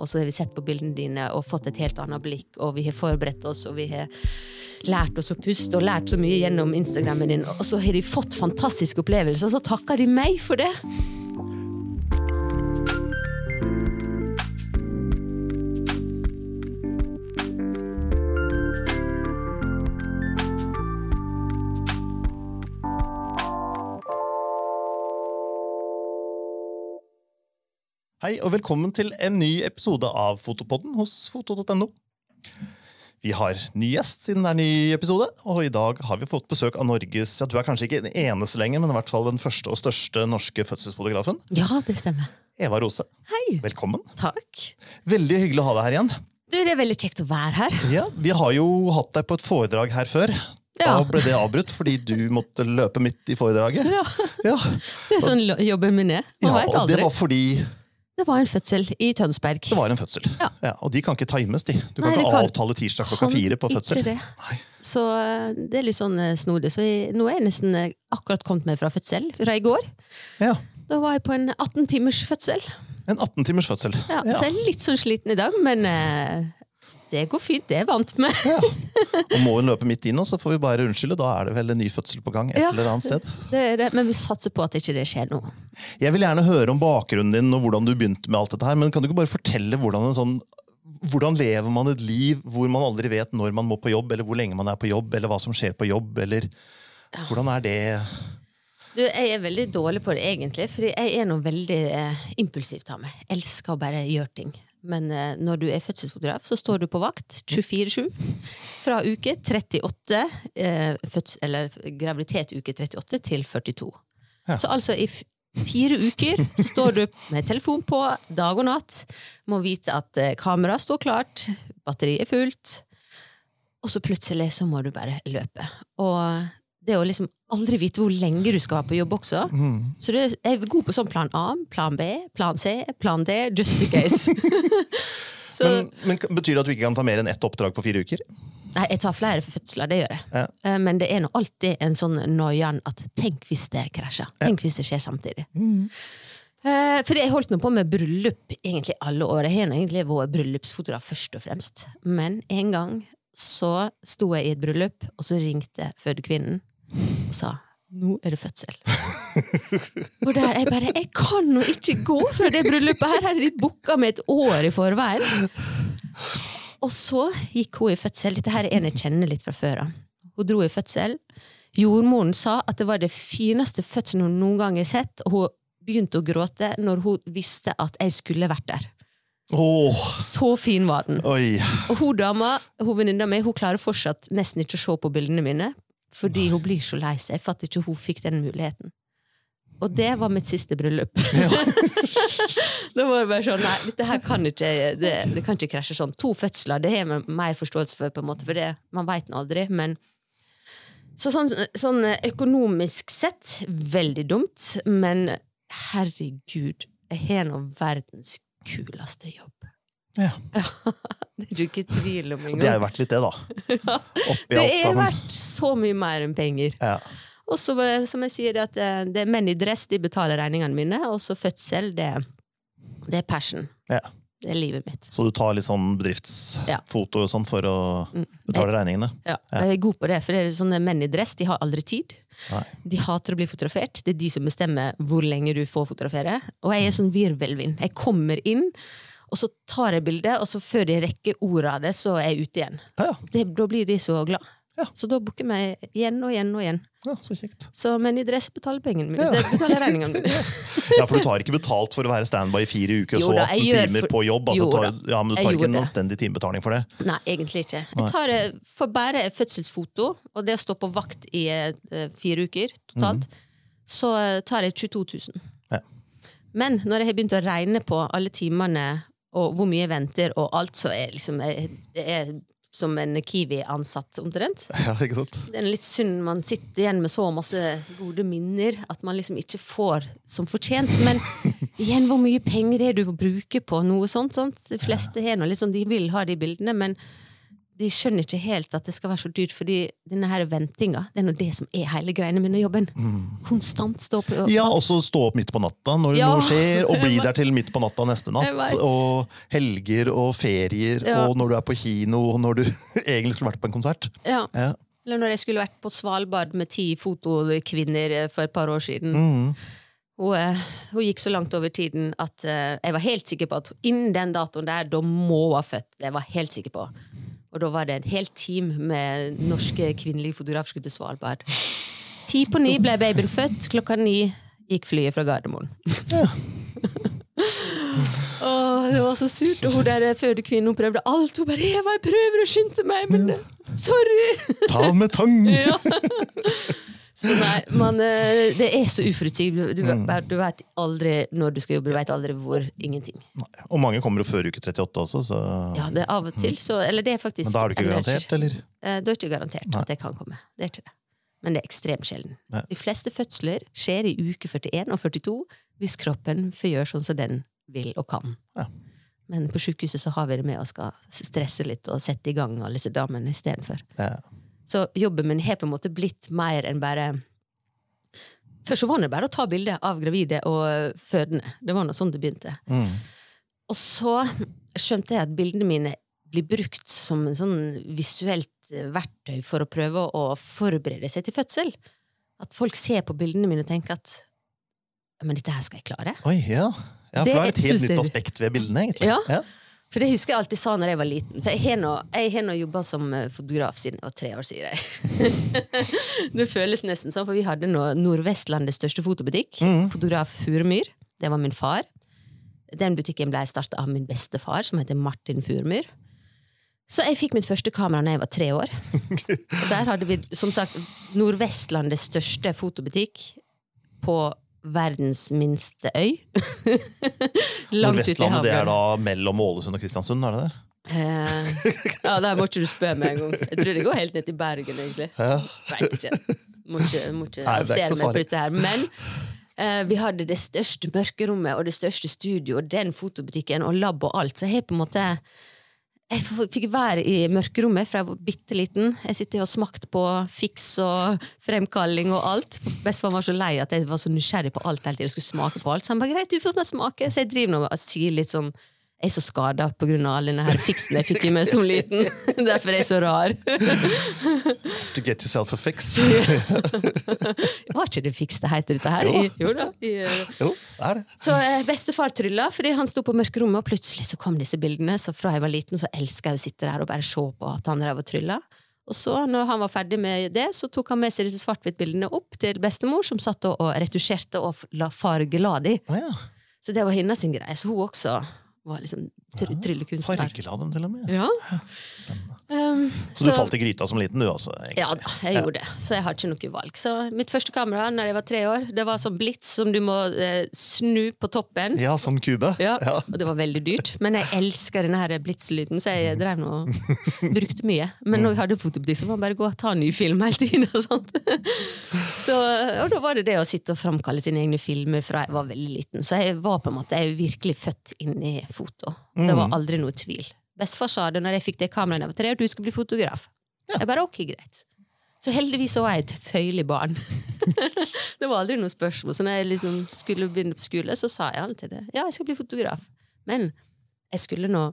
Og så har vi sett på bildene dine og fått et helt annet blikk, og vi har forberedt oss, og vi har lært oss å puste og lært så mye gjennom Instagrammen din, og så har de fått fantastiske opplevelser, og så takker de meg for det. Hei og velkommen til en ny episode av Fotopodden hos foto.no. Vi har ny gjest siden det er ny episode, og i dag har vi fått besøk av Norges ja, Du er kanskje ikke den eneste lenger, men i hvert fall den første og største norske fødselsfotografen. Ja, det stemmer. Eva Rose. Hei. Velkommen. Takk. Veldig hyggelig å ha deg her igjen. Du, det er veldig kjekt å være her. Ja, Vi har jo hatt deg på et foredrag her før. Da ble det avbrutt fordi du måtte løpe midt i foredraget. Ja, Ja, det er sånn jobben min er. Man ja vet Og det var fordi Det var en fødsel i Tønsberg. det var en fødsel. Ja. og de kan ikke times, de. Du kan Nei, det ikke kan- avtale tirsdag klokka fire på fødsel. Ikke det. Så eh, det er litt sånn eh, snodig. Så jeg, nå er jeg nesten eh, akkurat kommet meg fra fødsel, fra i går. Ja, Da var jeg på en 18 timers fødsel. En 18 timers fødsel. Ja, Så jeg er litt sånn sliten i dag, men eh, det går fint. Det er jeg vant med. Og må hun løpe midt inn, så får vi bare unnskylde. Da er det vel en ny fødsel på gang et Ja. eller annet sted. Det er det. Men vi satser på at ikke det skjer nå. Jeg vil gjerne høre om bakgrunnen din og hvordan du begynte med alt dette her, men kan du ikke bare fortelle hvordan en sånn hvordan lever man et liv hvor man aldri vet når man må på jobb, eller hvor lenge man er på jobb, eller hva som skjer på jobb, eller hvordan er det Du, jeg er veldig dårlig på det, egentlig. For jeg er noe veldig eh, impulsivt av meg. Elsker å bare gjøre ting. Men eh, når du er fødselsfotograf, så står du på vakt 24-7. Fra uke 38, eh, føds, eller graviditet uke 38 til 42. Ja. Så altså i fire uker så står du med telefon på dag og natt. Må vite at eh, kameraet står klart, batteriet er fullt. Og så plutselig så må du bare løpe. Og det å liksom aldri vite hvor lenge du skal være på jobb også. Så du er god på sånn plan A, plan B, plan C, plan D, just in case. men, men Betyr det at du ikke kan ta mer enn ett oppdrag på fire uker? nei, jeg tar flere fødsler, det gjør jeg. Ja. Eh, Men det er nå alltid en sånn noian at tenk hvis det krasjer. Tenk hvis det skjer samtidig. Mm. For jeg holdt nå på med bryllup egentlig alle år. Jeg har egentlig vært bryllupsfotograf først og fremst. Men en gang så sto jeg i et bryllup, og så ringte fødekvinnen og sa nå er det fødsel. og der jeg bare Jeg kan nå ikke gå før det bryllupet her! hadde de booka med et år i forveien! Og så gikk hun i fødsel. Dette her er en jeg kjenner litt fra før av. Hun dro i fødsel. Jordmoren sa at det var det fineste fødselen hun noen gang har sett, og hun begynte å gråte når hun visste at jeg skulle vært der. Oh. Så fin var den. oi. Og hun dama, hun venninna mi, hun klarer fortsatt nesten ikke å se på bildene mine, fordi hun blir så lei seg for at ikke hun fikk den muligheten. Og det var mitt siste bryllup. da var det bare sånn, nei, dette her kan ikke, det, det kan ikke krasje sånn. To fødsler, det har vi mer forståelse for, på en måte, for det, man veit nå aldri, men så sånn, sånn økonomisk sett, veldig dumt, men herregud, jeg har nå verdens kuleste jobb. Ja. Det er du ikke i tvil om Det engang. er jo verdt litt, det, da. Oppi Det er verdt så mye mer enn penger. Ja. Og så, eh, som jeg sier, at det, det er menn i dress de betaler regningene mine, og så fødsel, det, det er passion. Ja. Det er livet mitt. Så du tar litt sånn Ja. bedriftsfoto og sånn for å betale regningene? Ja, Jeg er god på det, for det er sånne menn i dress de har aldri tid. Nei. De hater å bli fotografert. Det er de som bestemmer hvor lenge du får fotografere. Og jeg er sånn virvelvind. Jeg kommer inn, og så tar jeg bildet, og så før de rekker ordet av det, så er jeg ute igjen. Ja, ja. Det, da blir de så glad. Ja. Så da booker meg igjen og igjen og igjen. ja så kjekt. Så men i dress betaler pengene mine. Ja. Det betaler regningene mine. Ja, For du tar ikke betalt for å være standby i fire uker og så da, 18 timer for- på jobb? Altså, tar, ja, men du tar ikke en anstendig timebetaling for det? Nei, egentlig ikke. Jeg tar eh, for bare fødselsfoto, og det å stå på vakt i uh, fire uker totalt, så eh, tar jeg 22 000. Ja. Men når jeg har begynt å regne på alle timene og hvor mye jeg venter, og alt, så er liksom, det er som en Kiwi-ansatt, omtrent. Ja, ikke sant? Det er litt synd man sitter igjen med så masse gode minner at man liksom ikke får som fortjent. Men igjen, hvor mye penger er du å bruke på noe sånt? sant? De fleste har noe, liksom, de vil ha de bildene, men de skjønner ikke helt at det skal være så dyrt, fordi denne her ventinga det er nå det som er hele greiene med jobben. Konstant stå på Ja, og så stå opp midt på natta når Ja. noe skjer, og bli der til midt på natta neste natt. Og helger og ferier, Ja. og når du er på kino, og når du egentlig skulle vært på en konsert. Ja. Ja. Eller når jeg skulle vært på Svalbard med ti fotokvinner eh, for et par år siden. Mm. Hun, eh, hun gikk så langt over tiden at eh, jeg var helt sikker på at innen den datoen der, da må hun ha født. Det var helt sikker på. Og da var det en helt team med norske kvinnelige fotografer skulle til Svalbard. Ti på ni ble babyen født, klokka ni gikk flyet fra Gardermoen. Åh, det var så surt. Og hun der fødekvinnen hun prøvde alt. Hun bare 'Eva, jeg prøver å skynde meg, men sorry'. Ta med tang! Ja. Så nei, man, eh, det er så uforutsigbart. Du, Mm. du vet aldri når du skal jobbe, du vet aldri hvor. Ingenting. Nei. Og mange kommer jo før uke 38 også, så Ja, det er av og til så Eller det er faktisk Men da er du ikke garantert, eller? Eh, Da er ikke garantert Nei. at jeg kan komme. Det er ikke det. Men det er ekstremt sjelden. Nei. De fleste fødsler skjer i uke 41 og 42 hvis kroppen får gjøre sånn som den vil og kan. Ja. Men på sykehuset så har vi det med å skal stresse litt og sette i gang alle disse damene istedenfor. Ja. Så jobben min har på en måte blitt mer enn bare Først så var det bare å ta bilde av gravide og fødende. Det var noe sånn det begynte. Mm. Og så skjønte jeg at bildene mine blir brukt som en sånn visuelt eh, verktøy for å prøve å forberede seg til fødsel. At folk ser på bildene mine og tenker at men dette her skal jeg klare. Oi, ja. ja. For Det det er et helt nytt aspekt ved bildene, egentlig. Ja. Ja. For det husker jeg alltid sa når jeg var liten. For jeg har nå- jobba som eh, fotograf siden jeg var tre år, sier jeg. det føles nesten sånn, for vi hadde nå Nordvestlandets største fotobutikk. Fotograf Furumyr. Det var min far. Den butikken ble starta av min bestefar, som heter Martin Furumyr. Så jeg fikk mitt første kamera da jeg var tre år. Og der hadde vi som sagt Nordvestlandets største fotobutikk på verdens minste øy. Langt ute i havet. det er da mellom Ålesund og Kristiansund, er det det? Uh, ja, der må ikke du spørre meg engang. Jeg tror det går helt ned til Bergen, egentlig. Ja. Veit ikke. Må ikke, må Nei, det er ikke meg på dette her. Men eh, vi hadde det største mørkerommet og det største studio og den fotobutikken og lab og alt, så jeg har på en måte jeg fikk være i mørkerommet fra jeg var bitte liten. Jeg sitter og smakte på fiks og fremkalling og alt. Bestefar var så lei at jeg var så nysgjerrig på alt hele tiden. Jeg skulle smake på alt. Så han bare greit, du får meg smake. Så jeg driver nå og sier litt sånn jeg er så skada pga. all denne her fiksen jeg fikk i meg som liten. Derfor er jeg så rar. To get yourself a fix. Var ikke det fiks det heter dette her? Jo. I, jo da. I, uh... Jo, det er det. Så eh, bestefar trylla, fordi han sto på mørkerommet, og plutselig så kom disse bildene. Så fra jeg var liten, så elska jeg å sitte der og bare se på at han drev og trylla. Og så, når han var ferdig med det, så tok han med seg disse svart-hvitt-bildene opp til bestemor, som satt og, retusjerte og la fargela de. Å ja. Så det var hennes greie. Så hun også var liksom try tryllekunstner. Fargela dem til og med. Ja. Um, Så du falt i gryta som liten, du også? egentlig? Ja jeg gjorde det. Så jeg har ikke noe valg. Så mitt første kamera når jeg var tre år, det var sånn blits som du må eh, snu på toppen. Ja, sånn kube? Ja, og det var veldig dyrt. Men jeg elsker denne her blitslyden, så jeg drev nå brukte mye. Men når vi hadde fotobutikk, så var det bare å gå og ta ny film hele tiden. Og, sånt. så, og da var det det å sitte og framkalle sine egne filmer fra jeg var veldig liten. Så jeg var på en måte jeg virkelig født inn i foto. Det var aldri noe tvil. Bestefar sa det når jeg fikk det kameraet jeg var tre år, du skal bli fotograf. Jeg bare ok, greit. Så heldigvis så var jeg et føyelig barn. det var aldri noe spørsmål. Så når jeg liksom skulle begynne på skole, så sa jeg alltid det. Ja, jeg skal bli fotograf. Men jeg skulle nå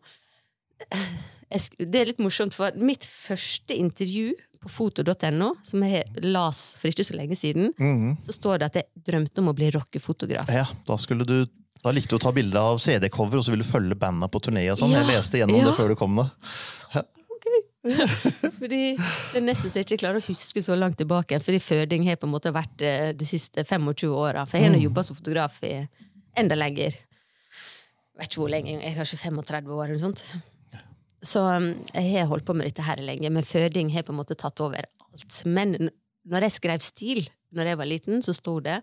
jeg Det er litt morsomt, for mitt første intervju på foto.no, som jeg las for ikke så lenge siden, så står det at jeg drømte om å bli rockefotograf. Ja, da skulle du da likte du å ta bilde av CD-cover, og så ville du følge bandet på turné. og sånn. Ja, Jeg leste gjennom ja. det før du kom. da. Fordi det er nesten så jeg ikke klarer å huske så langt tilbake. Fordi føding har på en måte vært eh, de siste 25 åra. For jeg har nå jobba som fotograf i enda lenger. Jeg vet ikke hvor lenge, jeg er kanskje 35 år eller noe sånt. Så um, jeg har holdt på med dette her lenge, men føding har på en måte tatt over alt. Men når jeg skrev stil når jeg var liten, så sto det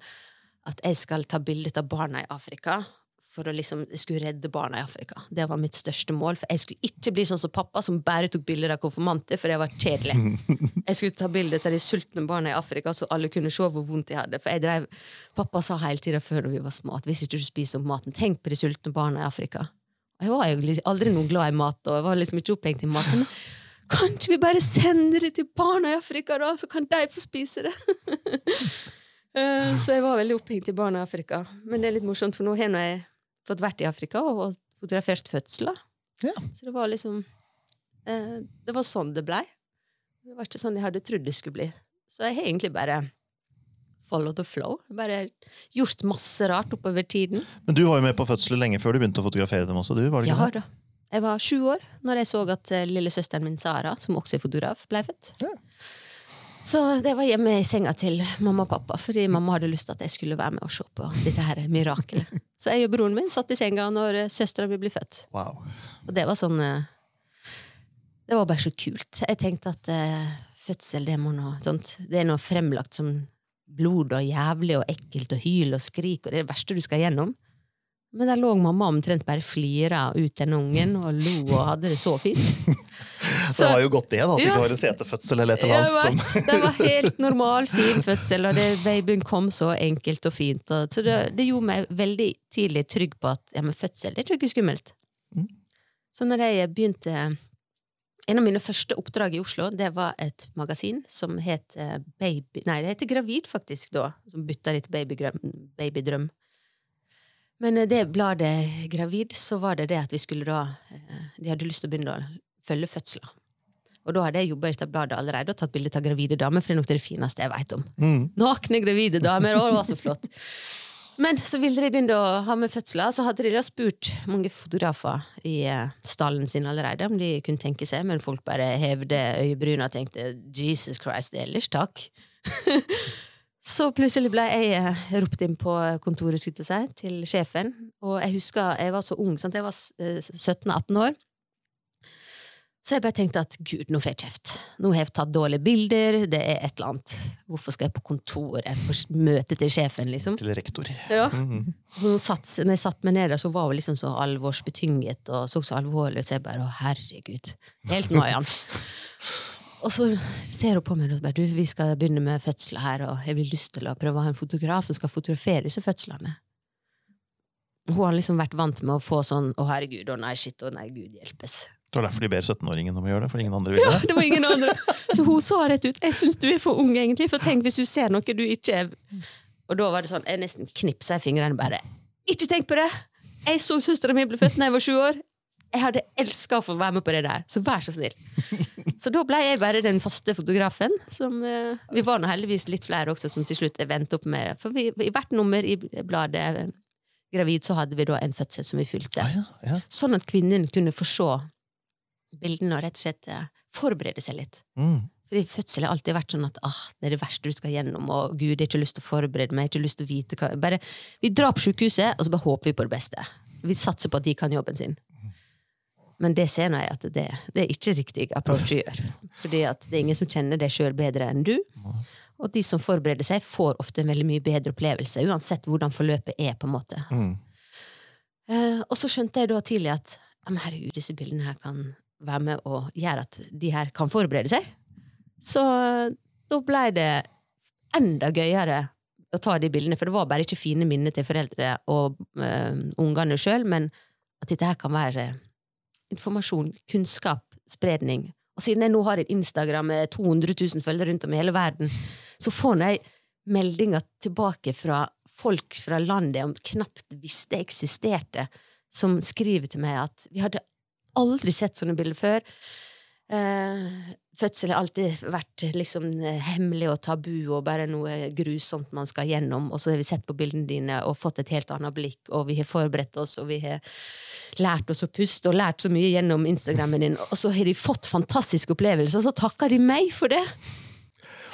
at jeg skal ta bilde av barna i Afrika. For å liksom, jeg skulle redde barna i Afrika. Det var mitt største mål. For jeg skulle ikke bli sånn som pappa, som bare tok bilder av konfirmanter, for jeg var kjedelig. Jeg skulle ta bilde av de sultne barna i Afrika, så alle kunne se hvor vondt de hadde. For jeg drev, Pappa sa hele tida før vi var små, at hvis ikke du spiser opp maten, tenk på de sultne barna i Afrika. Jeg var jo liksom aldri noe glad i mat, og jeg var liksom ikke opphengt i mat. Så, men Kan ikke vi bare sende det til barna i Afrika, da? Så kan de få spise det. Eh, så jeg var veldig opphengt i barna i Afrika. Men det er litt morsomt, for nå har jeg fått vært i Afrika og fotografert fødsler. Ja. Så det var liksom eh, Det var sånn det blei. Det var ikke sånn jeg hadde trodd det skulle bli. Så jeg har egentlig bare follow the flow. Bare gjort masse rart oppover tiden. Men du var jo med på fødsler lenge før du begynte å fotografere dem også, du? var det ikke Ja det? da. Jeg var sju år når jeg så at eh, lillesøsteren min Sara, som også er fotograf, ble født. Ja. Så det var hjemme i senga til mamma og pappa, fordi mamma hadde lyst til at jeg skulle være med og se på dette her mirakelet. Så jeg og broren min satt i senga når eh, søstera mi ble født. Wow. Og det var sånn eh, Det var bare så kult. Jeg tenkte at eh, fødsel, det må noe sånt Det er noe fremlagt som blod og jævlig og ekkelt og hyl og skrik, og det er det verste du skal gjennom. Men der lå mamma omtrent bare flira ut den ungen og lo og hadde det så fint. Så det var jo godt det, da, at det ikke var en setefødsel eller et eller annet. Som... det var helt normal, fin fødsel, og det, babyen kom så enkelt og fint. Og, så det, det gjorde meg veldig tidlig trygg på at ja, men fødsel det er ikke skummelt. Mm. Så når jeg begynte En av mine første oppdrag i Oslo det var et magasin som het eh, Baby... Nei, det heter Gravid, faktisk, da. Som bytta litt babydrøm. babydrøm. Men eh, det bladet Gravid, så var det det at vi skulle da eh, De hadde lyst til å begynne å følge fødsler. Og da hadde jeg jobba i dette bladet allerede og tatt bilde av gravide damer, for det er nok det fineste jeg vet om. Mm. Nakne gravide damer, og det var så flott. Men så ville de begynne å ha med fødsler, så hadde de da spurt mange fotografer i eh, stallen sin allerede om de kunne tenke seg, men folk bare hevde øyebrynene og tenkte 'Jesus Christ, ellers takk'. så plutselig ble jeg eh, ropt inn på kontoret skulle si, til sjefen, og jeg husker jeg var så ung, sant? jeg var eh, 17-18 år. Så jeg bare tenkte at gud, nå får jeg kjeft. Nå har jeg tatt dårlige bilder, det er et eller annet. Hvorfor skal jeg på kontoret, på møte til sjefen, liksom? Til rektor. Ja. Mm -hmm. satt, når jeg satt meg ned der, så var hun liksom så alvorsbetynget og så så alvorlig ut, så jeg bare å herregud. Helt noiaen. Og så ser hun på meg og bare du, vi skal begynne med fødsler her, og jeg vil lyst til å prøve å ha en fotograf som skal fotografere disse fødslene. Hun har liksom vært vant med å få sånn å herregud, å nei, shit, å nei, gud hjelpes. Det var derfor de ber 17-åringen om å gjøre det, for ingen andre ville Ja, det. det var ingen andre. Så hun sa rett ut Jeg syns du er for ung, egentlig. For tenk hvis du ser noe du ikke er Og da var det sånn Jeg nesten knipsa i fingrene bare. Ikke tenk på det! Jeg så søstera mi bli født da jeg var sju år. Jeg hadde elska å få være med på det der, så vær så snill. Så da ble jeg bare den faste fotografen. Som, uh, vi var nå heldigvis litt flere også som til slutt endte opp med For vi, i hvert nummer i bladet eh, Gravid så hadde vi da en fødsel som vi fulgte. Ah, ja, ja. Sånn at kvinnen kunne få se bildene og rett og slett uh, forberede seg litt. Mm. Fordi fødsel har alltid vært sånn at ah, det er det verste du skal gjennom, og gud, jeg har ikke lyst til å forberede meg, jeg har ikke lyst til å vite hva bare, Vi drar på sykehuset, og så bare håper vi på det beste. Vi satser på at de kan jobben sin. Men det ser jeg at det, det er ikke riktig approach å gjøre. Fordi at det er ingen som kjenner deg sjøl bedre enn du. Og de som forbereder seg, får ofte en veldig mye bedre opplevelse, uansett hvordan forløpet er. på en måte. Mm. Uh, og så skjønte jeg da tidlig at herregud, disse bildene her kan være med og gjøre at de her kan forberede seg. Så eh, da blei det enda gøyere å ta de bildene, for det var bare ikke fine minner til foreldre og uh, ungene sjøl, men at dette her kan være informasjon, kunnskap, spredning. Og siden jeg nå har en Instagram med 200 000 følgere rundt om i hele verden, så får jeg meldinger tilbake fra folk fra landet jeg knapt visste eksisterte, som skriver til meg at vi hadde aldri sett sånne bilder før. Eh, fødsel har alltid vært liksom hemmelig og tabu og bare noe grusomt man skal gjennom, og så har vi sett på bildene dine og fått et helt annet blikk, og vi har forberedt oss, og vi har lært oss å puste og lært så mye gjennom Instagrammen din, og så har de fått fantastiske opplevelser, og så takker de meg for det!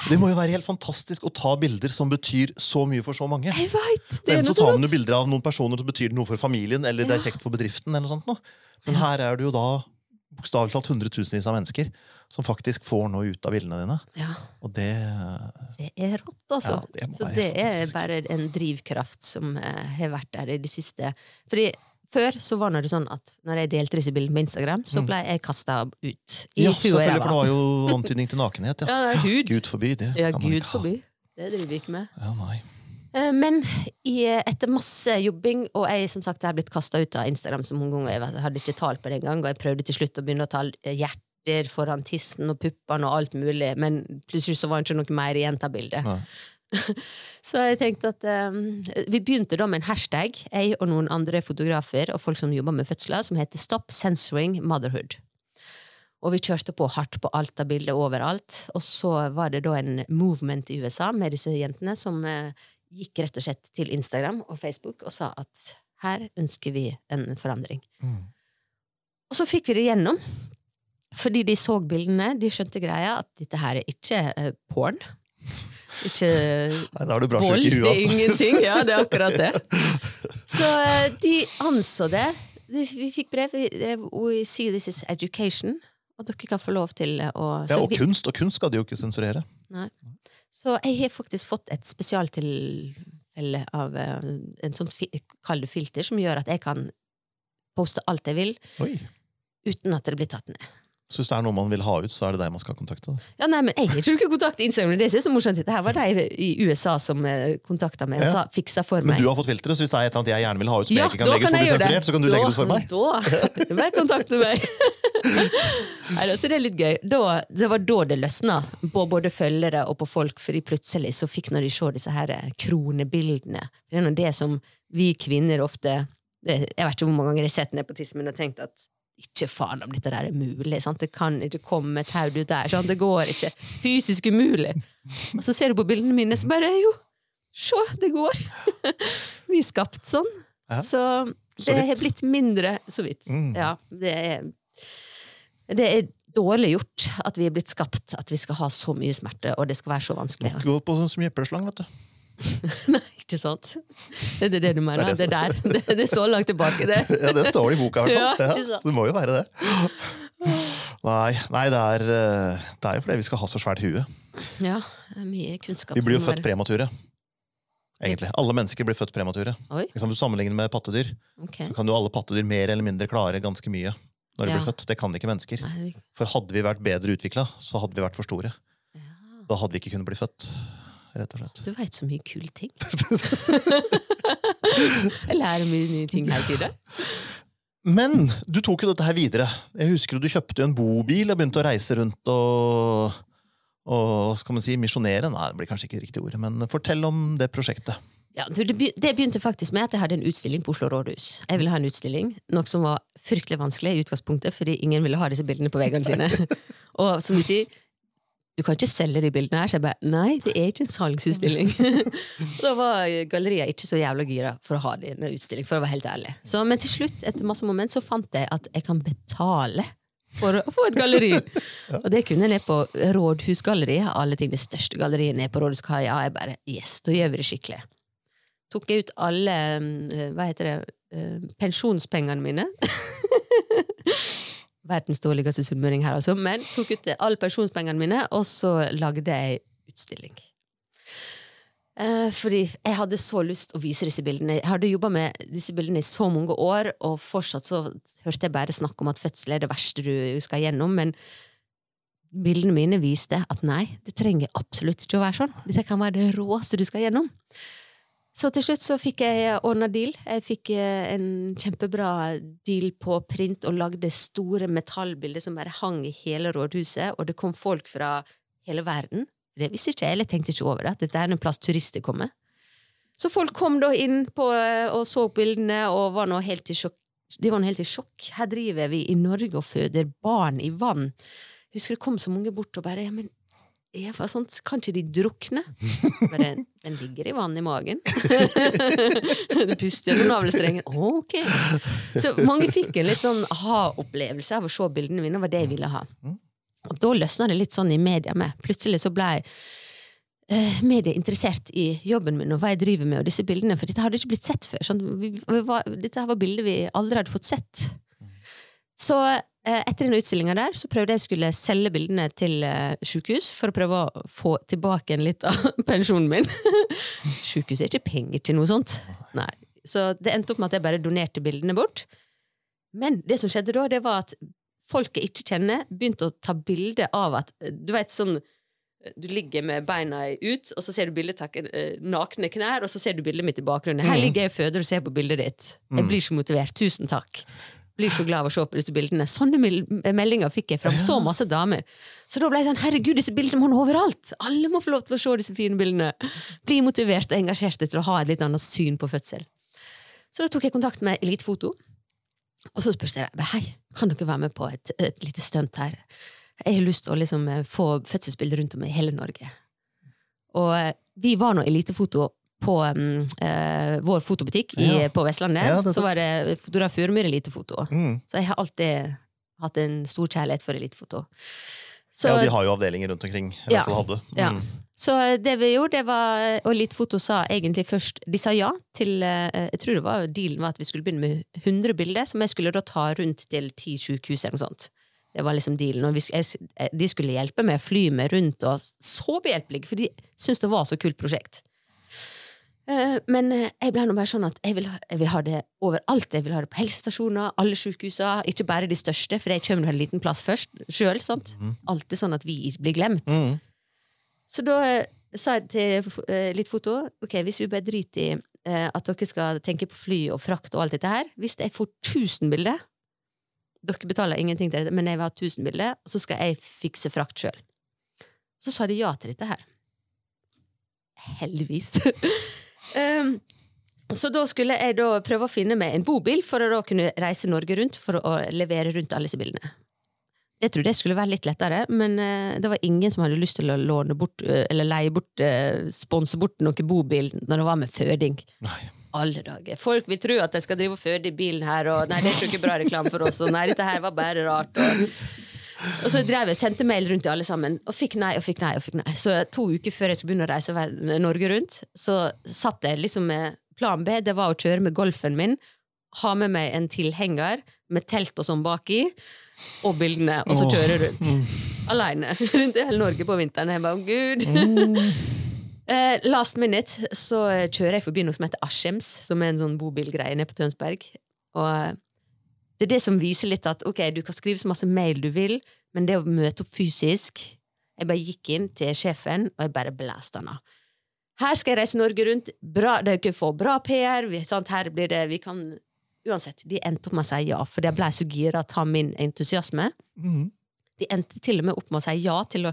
Det må jo være helt fantastisk å ta bilder som betyr så mye for så mange. Jeg vet, Det er så tar man jo bilder av noen personer som betyr noe for familien, eller det er kjekt for bedriften. eller noe sånt. Men her er det jo da bokstavelig talt hundretusenvis av mennesker som faktisk får noe ut av bildene dine. Ja, Og det det er rått, altså. Ja, det så det helt er fantastisk. bare en drivkraft som eh, har vært der i det siste. Fordi før så var det sånn at når jeg delte disse bildene på Instagram, så ble jeg kasta ut i Mm. Ja, selvfølgelig, for det var jo antydning til nakenhet. Ja. Ja, hud. Gud forby det. Ja, Gud forby. Det driver vi ikke med. Ja, nei. Eh, Men i, etter masse jobbing, og jeg som sagt jeg har blitt kasta ut av Instagram så mange ganger, jeg hadde ikke tall på det engang, og jeg prøvde til slutt å begynne å ta hjerter foran tissen og puppene og alt mulig, men plutselig så var det ikke noe mer igjen av bildet. Nei. Så jeg tenkte at um, Vi begynte da med en hashtag, jeg og noen andre fotografer og folk som jobber med fødsler, som heter Stop Censoring Motherhood. Og vi kjørte på hardt på alt av bilder overalt. Og så var det da en movement i USA med disse jentene som eh, gikk rett og slett til Instagram og Facebook og sa at her ønsker vi en forandring. Mm. Og så fikk vi det gjennom. Fordi de så bildene, de skjønte greia, at dette her er ikke eh, porn. Ikke Nei, da er du bra vold, huet, altså. det er altså. ingenting. Ja, det er akkurat det. Så eh, de anså det. De, vi fikk brev. eh, We see this is education. Og dere kan få lov til å Ja, og vi- kunst, og kunst skal de jo ikke sensurere. Nei. Så jeg har faktisk fått et spesialtilfelle av eh, en sånn kald filter, som gjør at jeg kan poste alt jeg vil, Oi. uten at det blir tatt ned. Så hvis det er noe man vil ha ut, så er det deg man skal kontakte. Ja, nei, men Jeg tror ikke noen kontakt i Instagram. Det som er så morsomt. Dette her var de i USA som eh, kontakta meg og sa, fiksa for Men du har fått filteret, så hvis det er et eller annet jeg gjerne vil ha ut som ja, jeg ikke kan da legge ut jeg gjøre det. sensurert, så kan du legge det ut for meg. Da, da kontakte meg. Nei, da, så det er litt gøy. Da, det var da det løsna, på både følgere og på folk, fordi plutselig så fikk når de se disse her eh, kronebildene. Det er nå det som vi kvinner ofte det, Jeg vet ikke hvor mange ganger jeg har sett nepotismen og tenkt at ikke faen om dette der er mulig. Sant? Det kan ikke komme et haug ut der. Sant? Det går ikke. Fysisk umulig. Og så ser du på bildene mine, så bare Jo, se, det går! vi er skapt sånn. Ja. Så det har blitt mindre Så vidt. Mm. Ja, det er Det er dårlig gjort at vi er blitt skapt, at vi skal ha så mye smerte, og det skal være så vanskelig. Gå på sånn som jeppeslang, vet du. Nei, ikke sant? Det er det du mener? Det Det, er der. Det, det er så langt tilbake, det. Ja, det står det i boka, i hvert fall. ikke Ja, det må jo være det. Nei, nei det, er, eh, det er jo fordi vi skal ha så svært hue. Ja, det mye kunnskap. Vi blir jo født er- premature. Egentlig. Alle mennesker blir født premature. Liksom, du sammenligner med pattedyr, okay. så kan jo alle pattedyr mer eller mindre klare ganske mye når de Ja. blir født. Det kan ikke mennesker. Nei, For hadde vi vært bedre utvikla, så hadde vi vært for store. ja. Da hadde vi ikke kunnet bli født. Rett og slett. Du veit så mye kule ting. Jeg lærer mye nye ting hele tida. Men du tok jo dette her videre. Jeg husker Du kjøpte jo en bobil og begynte å reise rundt og, og skal man si, misjonere. Nei, det blir kanskje ikke riktig ord, men fortell om det prosjektet. Ja, det begynte faktisk med at jeg hadde en utstilling på Oslo rådhus. Jeg ville ha en utstilling, Noe som var fryktelig vanskelig i utgangspunktet, fordi ingen ville ha disse bildene på veggene sine. Og som du sier, du kan ikke selge de bildene her. Så jeg bare nei, det er ikke en salgsutstilling. Da var galleriet ikke så jævla gira for å ha det denne utstilling, for å være helt ærlig. Så, men til slutt, etter masse moment, så fant jeg at jeg kan betale for å få et galleri. Og det kunne jeg ned på Rådhusgalleriet. Alle ting, det største galleriet nede på Rådhuskaia. Jeg bare yes, da gjør vi det skikkelig tok jeg ut alle eh, hva heter det, eh, pensjonspengene mine. Verdens dårligste sunnmøring her, altså. Men tok ut alle pensjonspengene mine, og så lagde jeg utstilling. Eh, fordi jeg hadde så lyst å vise disse bildene. Jeg hadde jobba med disse bildene i så mange år, og fortsatt så hørte jeg bare snakk om at fødsel er det verste du skal gjennom. Men bildene mine viste at nei, det trenger absolutt ikke å være sånn. Dette kan være det råeste du skal gjennom. Så til slutt så fikk jeg ordna deal. Jeg fikk eh, en kjempebra deal på print og lagde store metallbilder som bare hang i hele rådhuset, og det kom folk fra hele verden. Det visste ikke jeg, eller tenkte ikke over det, dette er en plass turister kommer. Så folk kom da inn på, eh, og så bildene og var nå helt i sjokk. De var nå helt i sjokk. Her driver vi i Norge og føder barn i vann. Husker det kom så mange bort og bare ja, men Eva, sånt, kan ikke de drukne? Bare, den ligger i vann i magen. du puster gjennom navlestrengen. Ok! Så mange fikk en litt sånn aha-opplevelse av å se bildene mine. Det var det jeg ville ha. Og da løsna det litt sånn i media med. Plutselig så ble eh, media interessert i jobben min og hva jeg driver med, og disse bildene, for dette hadde ikke blitt sett før. Sånn, vi, vi var, dette var bilder vi aldri hadde fått sett. Så eh, etter den utstillinga der, så prøvde jeg skulle selge bildene til eh, sjukehus for å prøve å få tilbake en litt av pensjonen min. Sjukehus er ikke penger til noe sånt. Nei. Så det endte opp med at jeg bare donerte bildene bort. Men det som skjedde da, det var at folk jeg ikke kjenner, begynte å ta bilde av at Du vet sånn du ligger med beina ut, og så ser du bildet eh, nakne knær, og så ser du bildet mitt i bakgrunnen. Her ligger jeg og føder og ser på bildet ditt. Jeg blir så motivert. Tusen takk. Blir så glad av å se på disse bildene. Sånne meldinger fikk jeg fra så masse damer. Så da ble jeg sånn herregud, disse bildene må nå overalt! Alle må få lov til å se disse fine bildene. Bli motivert og engasjert til å ha et litt annet syn på fødsel. Så da tok jeg kontakt med Elitefoto, og så spurte jeg hei, kan dere være med på et, et lite stunt her. Jeg har lyst til å liksom få fødselsbilder rundt om i hele Norge. Og eh, vi var nå Elitefoto på um, uh, vår fotobutikk i, ja. på Vestlandet. Ja, så var det fotograf Furumyr Elitefoto. Mm. Så jeg har alltid hatt en stor kjærlighet for elitefoto. Så, ja, de har jo avdelinger rundt omkring. Ja, mm. ja. Så det vi gjorde, det var Og Elitefoto sa egentlig først De sa ja til uh, Jeg tror det var dealen var at vi skulle begynne med 100 bilder, som jeg skulle da ta rundt til 10 sykehus eller noe sånt. Det var liksom dealen. Og de skulle hjelpe meg å fly meg rundt, og så behjelpelige, for de syntes det var så kult prosjekt. Eh, men eh, jeg ble nå bare sånn at jeg vil, ha, jeg vil, ha, det overalt. Jeg vil ha det på helsestasjoner, alle sykehusene, ikke bare de største, for jeg kommer til en liten plass først sjøl. Mm. Alltid sånn at vi blir glemt. Mm. Så da eh, sa jeg til litt foto ok, hvis vi bare driter i at dere skal tenke på fly og frakt og alt dette her Hvis jeg får 1000 bilder Dere betaler ingenting til dette, men jeg vil ha 1000 bilder, så skal jeg fikse frakt sjøl. Så sa de ja til dette her. Heldigvis. Um, så da skulle jeg da prøve å finne meg en bobil for å da kunne reise Norge rundt for å levere rundt alle disse bilene. Jeg trodde det skulle være litt lettere, men uh, det var ingen som hadde lyst til å låne bort, uh, eller leie bort, uh, sponse bort noen bobil når det var med føding. Nei. Alle dager. Folk vil tro at jeg skal drive og føde i bilen her, og nei, det er ikke bra reklame for oss, og nei, dette her var bare rart. Og og så drev jeg sendte mail rundt til alle sammen, og fikk nei og fikk nei. og fikk nei. Så to uker før jeg skulle begynne å reise Norge rundt, så satt jeg liksom med Plan B det var å kjøre med golfen min, ha med meg en tilhenger med telt og sånn baki, og bildene, og så kjøre rundt. Aleine rundt i hele Norge på vinteren. Jeg bare, oh, gud. Eh, last minute så kjører jeg forbi noe som heter Askims, som er en sånn bobilgreie nede på Tønsberg. Og det er det som viser litt at ok, du kan skrive så masse mail du vil, men det å møte opp fysisk Jeg bare gikk inn til sjefen, og jeg bare blæste han av. Her skal jeg reise Norge rundt. Bra, dere får bra PR. Vi? Her blir det, vi kan Uansett, de endte opp med å si ja, for jeg ble så gira av min entusiasme. Mm. De endte til og med opp med å si ja til å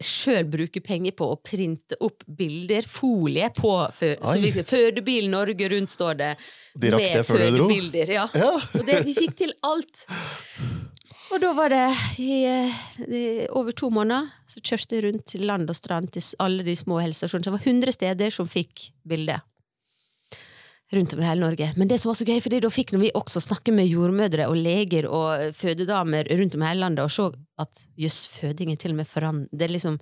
sjøl bruke penger på å printe opp bilder, folie, på fø Fødebil Norge Rundt, står det. De rakk det før du dro? Ja. ja. Og det, vi fikk til alt. Og da var det i, i, over to måneder så kjørte jeg rundt til land og strand til alle de små helsestasjonene. Det var 100 steder som fikk bilde rundt om i hele Norge. Men det som var så gøy, fordi da fikk vi også snakke med jordmødre og leger og fødedamer rundt om i hele landet og se at jøss, fødingen til og med forandret. Det er liksom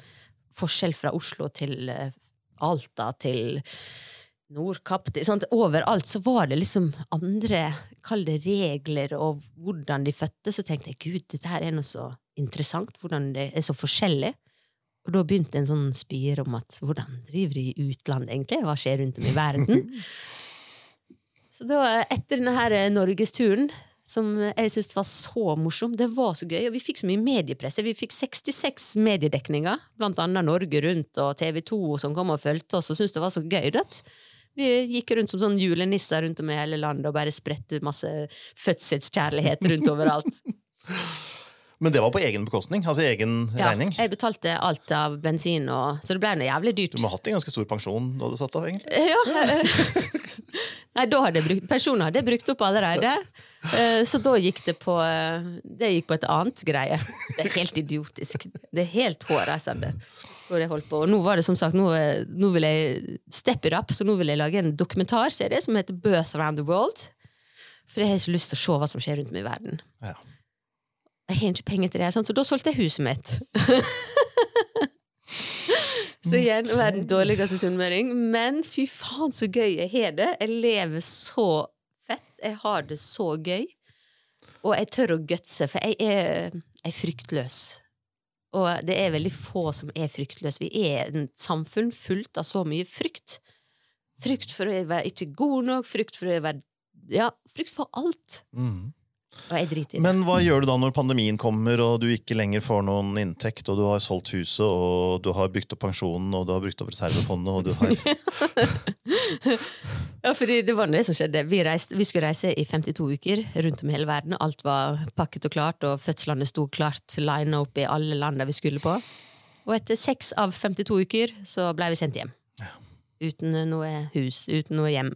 forskjell fra Oslo til eh, Alta til Nordkapp Overalt så var det liksom andre kall det regler og hvordan de fødte. Så tenkte jeg gud, dette her er noe så interessant, hvordan det er så forskjellig. Og da begynte en sånn spire om at hvordan driver de i utlandet, egentlig? Hva skjer rundt om i verden? Så da, etter denne her eh, norgesturen, som jeg syntes var så morsom, det var så gøy, og vi fikk så mye mediepresse. Vi fikk 66 mediedekninger, blant annet Norge Rundt og TV 2 som kom og fulgte oss og syntes det var så gøy. Det. Vi gikk rundt som sånn julenisser rundt om i hele landet og bare spredte masse fødselskjærlighet rundt overalt. Men det var på egen bekostning? altså egen ja, regning? jeg betalte alt av bensin, og, så det ble noe jævlig dyrt. Du må ha hatt en ganske stor pensjon da du satt av, egentlig? Ja. Nei, da hadde jeg brukt, pensjonen hadde jeg brukt opp allerede. Eh, så da gikk det på eh, Det gikk på et annet greie. Det er helt idiotisk. Det er helt hårreisende. På. Og nå var det som sagt, nå, eh, nå vil jeg steppe it up, så nå vil jeg lage en dokumentarserie som heter Birth Around the World. For jeg har ikke lyst til å se hva som skjer rundt meg i verden. Ja. Jeg har ikke penger til det, så da solgte jeg huset mitt. så igjen verdens dårligste sunnmøring. Men fy faen, så gøy jeg har det. Jeg lever så fett. Jeg har det så gøy. Og jeg tør å gutse, for jeg er, jeg er fryktløs. Og det er veldig få som er fryktløse. Vi er et samfunn fullt av så mye frykt. Frykt for å være ikke god nok, frykt for å være Ja, frykt for alt. Mm. Men hva gjør du da når pandemien kommer, og du ikke lenger får noen inntekt, og du har solgt huset, og du har brukt opp pensjonen, og du har brukt opp reservefondet, og du har Ja, fordi det var det som skjedde. Vi, reiste, vi skulle reise i 52 uker rundt om i hele verden. Alt var pakket og klart, og fødslene sto klart line up i alle landene vi skulle på. Og etter seks av 52 uker så ble vi sendt hjem. Uten noe hus, uten noe hjem.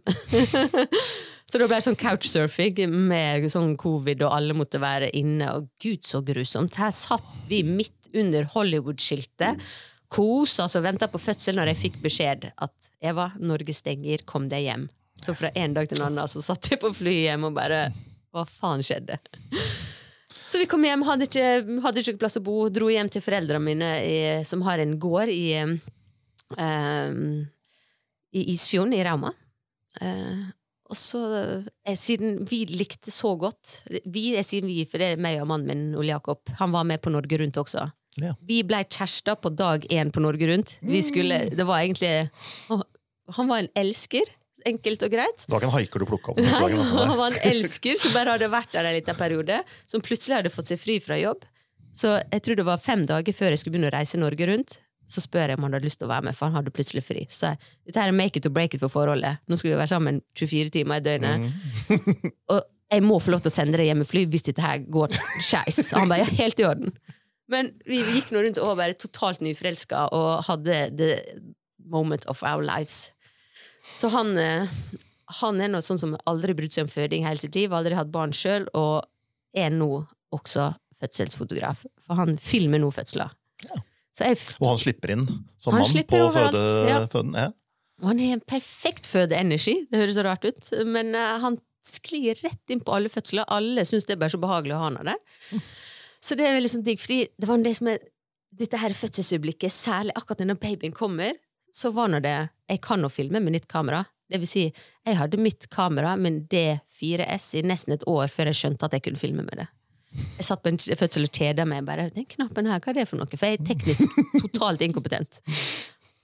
så det ble sånn couchsurfing med sånn covid, og alle måtte være inne. Og gud, så grusomt. Her satt vi midt under Hollywood-skiltet. Kosa oss og venta på fødsel når jeg fikk beskjed at Eva, Norge stenger, kom deg hjem. Så fra en dag til en annen så satt jeg på flyet hjem og bare Hva faen skjedde? Så vi kom hjem, hadde ikke, hadde ikke plass å bo, dro hjem til foreldrene mine i, som har en gård i um, i Isfjorden i Rauma. Eh, og så, eh, siden vi likte så godt Vi jeg, siden vi, for det er meg og mannen min, Ole Jakob. Han var med på Norge Rundt også. Ja. Vi blei kjærester på dag én på Norge Rundt. Vi skulle, det var egentlig å, Han var en elsker. Enkelt og greit. Det var ikke en haiker du plukka opp? Nei, han var en elsker som bare hadde vært der en liten periode. Som plutselig hadde fått seg fri fra jobb. Så jeg tror det var fem dager før jeg skulle begynne å reise Norge rundt. Så spør jeg om han hadde lyst til å være med, for han hadde plutselig fri. Så dette her er make it or break it for forholdet. Nå skal vi være sammen 24 timer i døgnet. og jeg må få lov til å sende deg hjem med fly hvis dette her går skeis. Han bare ja, helt i orden. Men vi gikk nå rundt og var totalt nyforelska og hadde the moment of our lives. Så han, eh, han er noe sånn som aldri brydd seg om føding hele sitt liv, aldri hatt barn sjøl, og er nå også fødselsfotograf. For han filmer nå fødsler. Ja. Så jeg, Og han slipper inn som Han mann på føde, ja. føden? Ja. og han har en perfekt fødeenergi. Det høres så rart ut, men uh, han sklir rett inn på alle fødsler. Alle syns det er bare så behagelig å ha han der. Så det er veldig sånn digg, fordi det var det som er dette her fødselsøyeblikket, særlig akkurat når babyen kommer, så var nå det Jeg kan nå filme med nytt kamera. Det vil si, jeg hadde mitt kamera med D4S i nesten et år før jeg skjønte at jeg kunne filme med det. Jeg satt på en fødsel og kjeda meg. bare, den knappen her, hva er det for noe? For jeg er teknisk totalt inkompetent.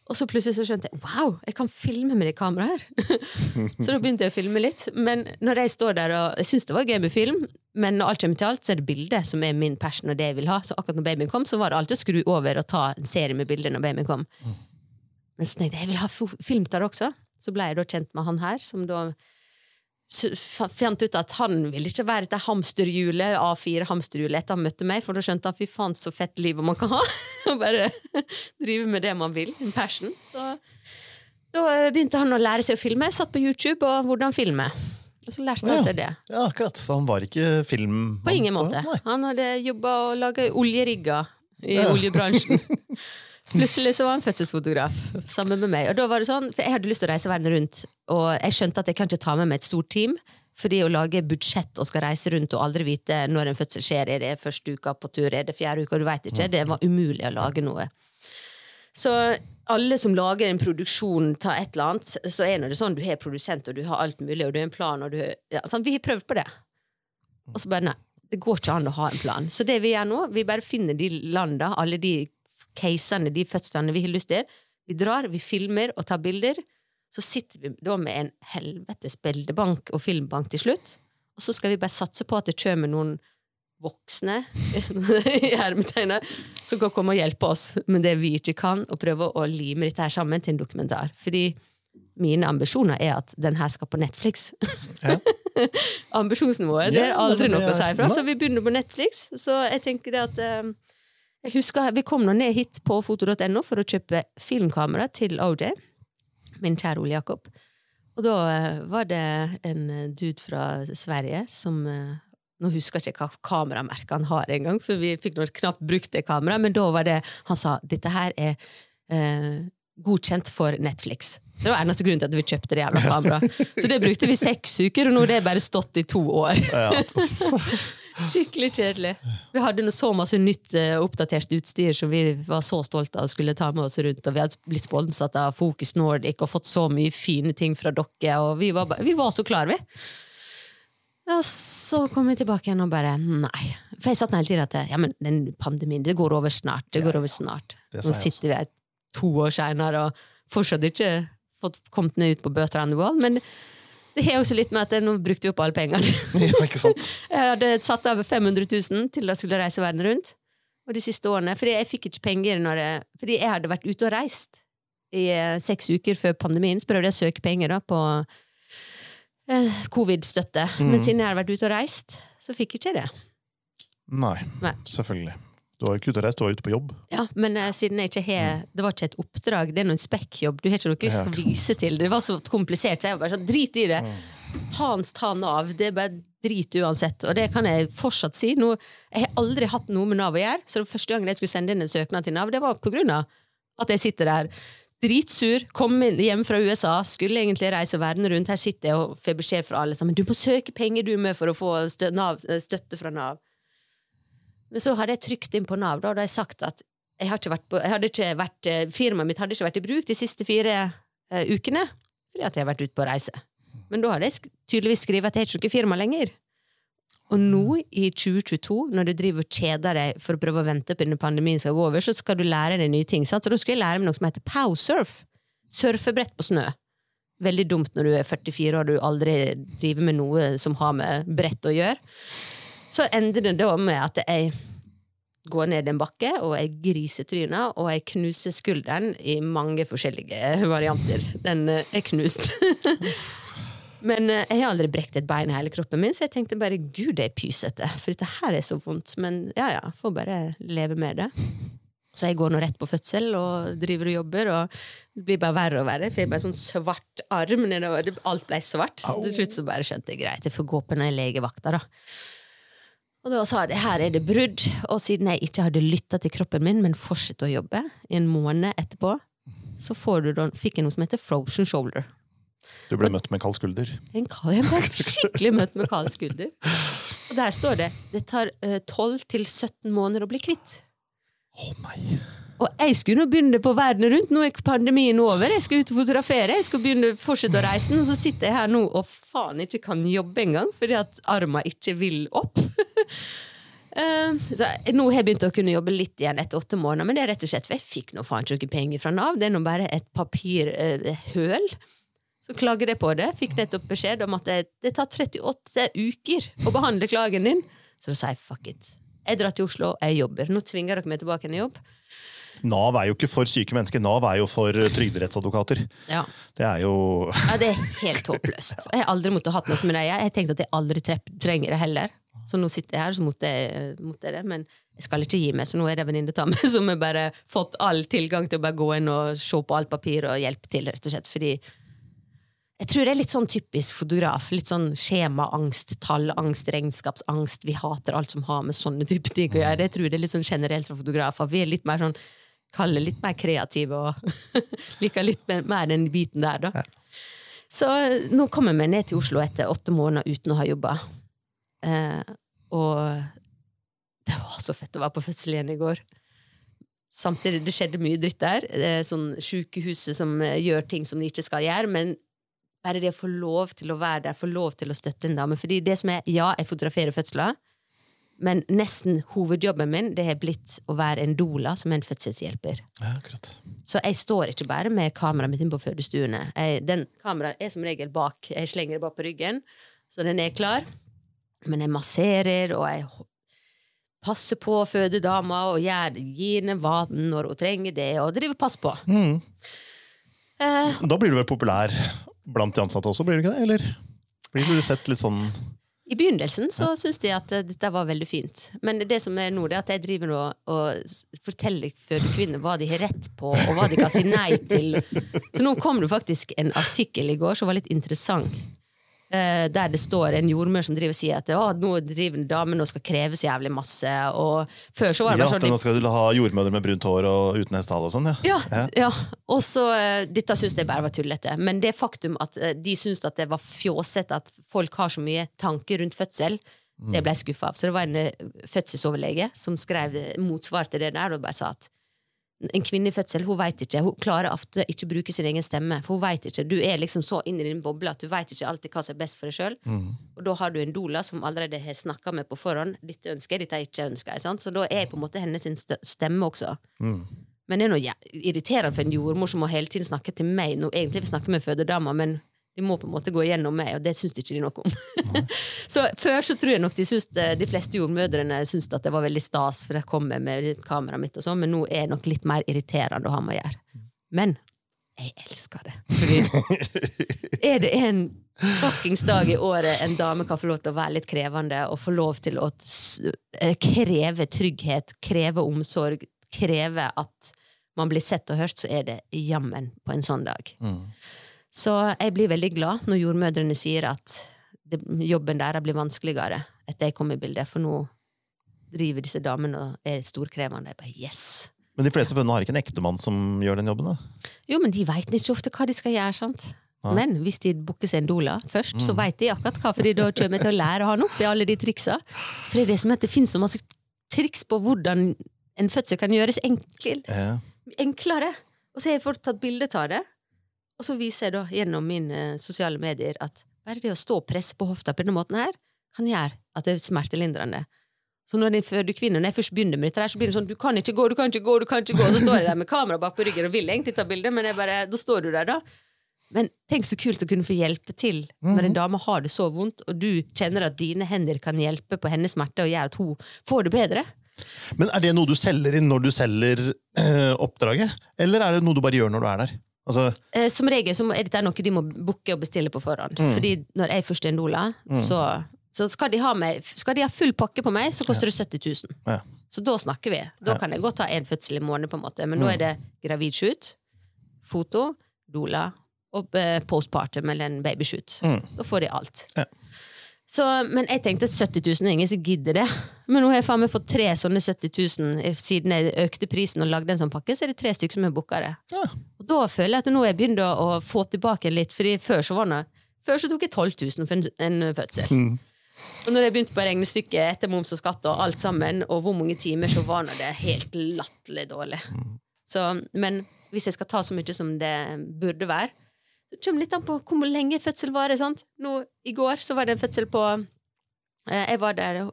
Og så plutselig så skjønte jeg wow, jeg kan filme med det kameraet her. så da begynte jeg å filme litt. Men når jeg står der og jeg syns det var gøy med film, men når alt kommer til alt, så er det bildet som er min passion og det jeg vil ha. Så akkurat når babyen kom, så var det alltid å skru over og ta en serie med bilder når babyen kom. Men så tenkte jeg jeg vil ha fo- der også. Så ble jeg da kjent med han her, som da fant ut at han ville ikke være dette hamsterhjulet, A4-hamsterhjulet, etter han møtte meg, for da skjønte han fy faen så fett livet man kan ha. Og bare drive med det man vil. En passion. Så da begynte han å lære seg å filme. Satt på YouTube og hvordan filme. Og så lærte han seg det. ja, akkurat. Så han var ikke film... På ingen måte. Nei. Han hadde jobba og laga oljerigger i Ja. oljebransjen. Plutselig så var han fødselsfotograf sammen med meg. Og da var det sånn, for Jeg hadde lyst til å reise verden rundt, og jeg skjønte at jeg kan ikke ta med meg et stort team. Fordi å lage budsjett og skal reise rundt og aldri vite når en fødsel skjer, er det første uka på tur, er det fjerde uka, du vet ikke, det var umulig å lage noe. Så alle som lager en produksjon ta et eller annet, så er det sånn du har produsent, og du har alt mulig, og du har en plan, og du ja, sånn, Vi har prøvd på det. Og så bare nei, det går ikke an å ha en plan. Så det vi gjør nå, vi bare finner de landa, alle de casene, de fødslene vi har lyst til. Vi drar, vi filmer og tar bilder. Så sitter vi da med en helvetes bildebank og filmbank til slutt. Og så skal vi bare satse på at det kommer noen voksne i hermetegner, som kan komme og hjelpe oss med det vi ikke kan, og prøve å lime dette her sammen til en dokumentar. Fordi mine ambisjoner er at den her skal på Netflix. Ja. Ambisjonsnivået det er aldri noe å si fra. Så vi begynner på Netflix. Så jeg tenker det at eh, jeg husker, Vi kom nå ned hit på foto.no for å kjøpe filmkamera til OJ. Min kjære Ole Jakob. Og da eh, var det en eh, dude fra Sverige som eh, Nå husker jeg ikke hva kameramerket han har engang, for vi fikk noe knapt brukt det kameraet, men da var det Han sa dette her er eh, godkjent for Netflix. Det var eneste grunnen til at vi kjøpte det jævla kameraet. Så det brukte vi seks uker, og nå har det bare stått i to år. Ja. Skikkelig kjedelig. Vi hadde så masse nytt eh, oppdatert utstyr som vi var så stolte av skulle ta med oss rundt. Og vi hadde blitt sponset av Focus Nordic og fått så mye fine ting fra dere. Og vi var, vi var så klare, vi. Og så kom vi tilbake igjen og bare nei. For jeg satt hele tiden at ja, men den pandemien, det går over snart. Det går over snart. Nå sitter vi her to år seinere og fortsatt ikke fått kommet ned ut på Bøter Wall. Men Det har også litt med at jeg nå brukte opp alle pengene. Ja, ikke sant? Jeg hadde satt av 500 000 til jeg skulle reise verden rundt. Og de siste årene, fordi jeg fikk ikke penger når jeg, fordi jeg hadde vært ute og reist i eh, seks uker før pandemien, så prøvde jeg å søke penger da på eh, covid-støtte. Men siden jeg hadde vært ute og reist, så fikk jeg ikke det. Nei, Nei. selvfølgelig. Du har ute og reist, du var ute på jobb. Ja, Men uh, siden jeg ikke har Det var ikke et oppdrag, det er noen spekkjobb. Du har ikke noe å vise til. Det var så komplisert, så jeg var bare sånn drit i det. Hans ta Nav. Det er bare drit uansett. Og det kan jeg fortsatt si. Nå, jeg har aldri hatt noe med Nav å gjøre, så det første gangen jeg skulle sende inn en søknad til Nav, det var på grunn av at jeg sitter der dritsur, kom hjem fra USA, skulle egentlig reise verden rundt. Her sitter jeg og får beskjed fra alle sammen. Du må søke penger du med for å få stø Nav, eh, støtte fra Nav. Men så hadde jeg trykt inn på Nav, da, og da hadde jeg sagt at jeg har ikke vært på, hadde ikke vært, firmaet mitt hadde ikke vært i bruk de siste fire uh, ukene fordi at jeg har vært ute på reise. Men da hadde jeg tydeligvis skrevet at jeg har ikke noe firma lenger. Og nå, i 2022, når du driver og kjeder deg for å prøve å vente på at pandemien skal gå over, så skal du lære deg nye ting. Sant? Så da skulle jeg lære meg noe som heter powsurf. Surfebrett på snø. Veldig dumt når du er 44 og du aldri driver med noe som har med brett å gjøre. Så ender det da med at jeg går ned en bakke, og jeg griser trynet, og jeg knuser skulderen i mange forskjellige varianter. Den eh, er knust. Men eh, jeg har aldri brekt et bein i hele kroppen min, så jeg tenkte bare gud, det er pysete. For dette her er så vondt. Men ja ja, får bare leve med det. Så jeg går nå rett på fødsel og driver og jobber, og det blir bare verre og verre. For jeg ble sånn svart arm nedover. Alt ble svart. Så til slutt så bare skjønte jeg greit, jeg får gå på den legevakta, da. Og da sa jeg her er det brudd, og siden jeg ikke hadde lytta til kroppen min, men fortsatte å jobbe en måned etterpå, så får du da, fikk jeg noe som heter frozen shoulder. Du ble møtt med kald skulder. En jeg ble skikkelig møtt med kald skulder. Og der står det det tar eh, 12 til 17 måneder å bli kvitt. Å nei. Og jeg skulle nå begynne på verden rundt. Nå er pandemien over. Jeg skal ut og fotografere. Jeg skal begynne fortsette å reise. Og så sitter jeg her nå og faen ikke kan jobbe engang fordi at armen ikke vil opp. Uh, så nå har jeg begynt å kunne jobbe litt igjen etter åtte måneder, men det er rett og slett for jeg fikk nå faen ikke penger fra Nav. Det er nå bare et papirhøl. Så klager jeg på det. Fikk nettopp beskjed om at det, det tar 38 uker å behandle klagen din. Så da sa jeg fuck it. Jeg drar til Oslo, jeg jobber. Nå tvinger dere meg tilbake i jobb. Nav er jo ikke for syke mennesker, Nav er jo for trygderettsadvokater. Ja. Det er jo Ja, det er helt håpløst. Jeg har aldri måttet hatt noe med det. Jeg tenkte at jeg aldri trenger det heller. Så nå sitter jeg her, så måtte jeg, måtte jeg det. Men jeg skal ikke gi meg, så nå er det en venninne Tamme som har bare fått all tilgang til å bare gå inn og se på alt papir og hjelpe til, rett og slett. Fordi jeg tror det er litt sånn typisk fotograf. Litt sånn skjemaangst, tallangst, regnskapsangst. Vi hater alt som har med sånne type ting å gjøre. Jeg tror det er litt sånn generelt fra fotografer. Vi er litt mer sånn kalle litt mer kreative og liker litt mer, den biten der, da. Så eh, nå kommer vi ned til Oslo etter åtte måneder uten å ha jobba. Eh, og det var så fett å være på fødsel igjen i går. Samtidig, det skjedde mye dritt der. Det er sånn Sykehuset som eh, gjør ting som de ikke skal gjøre. Men bare det å få lov til å være der, få lov til å støtte en dame. Fordi det som er, ja, jeg fotograferer fødsler, men nesten hovedjobben min det har blitt å være en doula, som er en fødselshjelper. Ja. Så jeg står ikke bare med kameraet mitt inne på fødestuene. Jeg, den Kameraet er som regel bak. Jeg slenger det bak på ryggen, så den er klar. Men jeg masserer, og jeg passer på fødedama og gjør, gir henne vann når hun trenger det, og driver pass på. Mm. Eh, Da blir du vel populær blant de ansatte også, blir du ikke det? Eller blir du sett litt sånn I begynnelsen så syntes de at eh, dette var veldig fint. Men det som er nå, det er at jeg driver nå og forteller fødekvinner hva de har rett på, og hva de kan si nei til. Så nå kom det faktisk en artikkel i går som var litt interessant. Eh, Der det står en jordmor som driver og sier at å, nå driver damen og skal kreves jævlig masse. Og før så var det Ja, bare sånn Nå skal du ha jordmødre med brunt hår og uten hestehale og sånn, ja. ja, Ja. ja. Og så, eh, Dette syns jeg bare var tullete. Men det faktum at eh, de syntes at det var fjåsete at folk har så mye tanker rundt fødsel, det ble jeg skuffa av. Så det var en eh, fødselsoverlege som skrev motsvar til det der og bare sa at en kvinne i fødsel hun vet ikke, hun klarer ofte ikke å bruke sin egen stemme. For hun vet ikke, Du er liksom så inn i din boble at du vet ikke alltid hva som er best for deg sjøl. Og da har du en doula som allerede har snakka med på forhånd. Dette ønsker jeg, dette ikke ønsker jeg. Sant? Så da er jeg på en måte hennes stemme også. Men det er noe irriterende for en jordmor som må hele tiden snakke til meg når egentlig vil snakke med fødedama, men De må på en måte gå gjennom meg, og det syns ikke de noe om. så før så tror jeg nok de, syns det, de fleste jordmødrene syntes at det var veldig stas, for jeg kommer med kameraet mitt, og sånn, men nå er det nok litt mer irriterende å ha med å gjøre. Men jeg elsker det. Fordi er det en fuckings dag i året en dame kan få lov til å være litt krevende, og få lov til å eh, kreve trygghet, kreve omsorg, kreve at man blir sett og hørt, så er det jammen på en sånn dag. Mm. Så jeg blir veldig glad når jordmødrene sier at det, jobben deres blir vanskeligere etter jeg kom i bildet, for nå driver disse damene og er storkrevende. Jeg bare yes! Men de fleste bøndene har ikke en ektemann som gjør den jobben? da? Jo, men de veit ikke ofte hva de skal gjøre. sant? Ja. Men hvis de booker seg en doula først, mm. så veit de akkurat hva, for da kommer jeg til å lære han opp i alle de triksa. For det er det som heter, det finnes så masse triks på hvordan en fødsel kan gjøres enkel. Ja. enklere. Og så har jeg fått tatt bilde av det, og så viser jeg da gjennom mine sosiale medier at bare det å stå og presse på hofta på denne måten her, kan gjøre at det er smertelindrende. Så når en fødekvinne, når jeg først begynner med dette, her, så blir det sånn du kan ikke gå, du kan ikke gå, du kan ikke gå. Og så står jeg der med kamera bak på ryggen og vil egentlig ta bilde, men jeg bare, da står du der, da. Men tenk så kult å kunne få hjelpe til når en mhm. dame har det så vondt, og du kjenner at dine hender kan hjelpe på hennes smerte og gjøre at hun får det bedre. Men er det noe du selger inn når du selger øh, oppdraget, eller er det noe du bare gjør når du er der? Altså, eh, som regel så er dette noe de må booke og bestille på forhånd. Mm. Fordi når jeg først er en doula, mm. så, så skal, de meg, skal, de ha full pakke på meg, så koster det 70 000. Ja. Så da snakker vi. Da ja. kan jeg godt ta én fødsel i måneden, på en måte. men mm. nå er det gravidshoot, foto, doula og eh, postpartum eller en babyshoot. Mm. Da får de alt. Ja. Så, men jeg tenkte 70 000 er ingen som gidder det. Men nå har jeg faen meg fått tre sånne 70 000 siden jeg økte prisen og lagde en sånn pakke. Så er det tre stykker som har booka det. Ja. Og da føler jeg at nå har jeg begynt å få tilbake litt, Fordi før så var det Før så tok jeg 12 000 for en, en fødsel. Mm. Og når jeg begynte på regnestykket etter moms og skatt og alt sammen, og hvor mange timer, så var det helt latterlig dårlig. Mm. Så, men hvis jeg skal ta så mye som det burde være, det kommer litt an på hvor lenge fødsel varer. Nå, I går så var det en fødsel på eh, Jeg var der,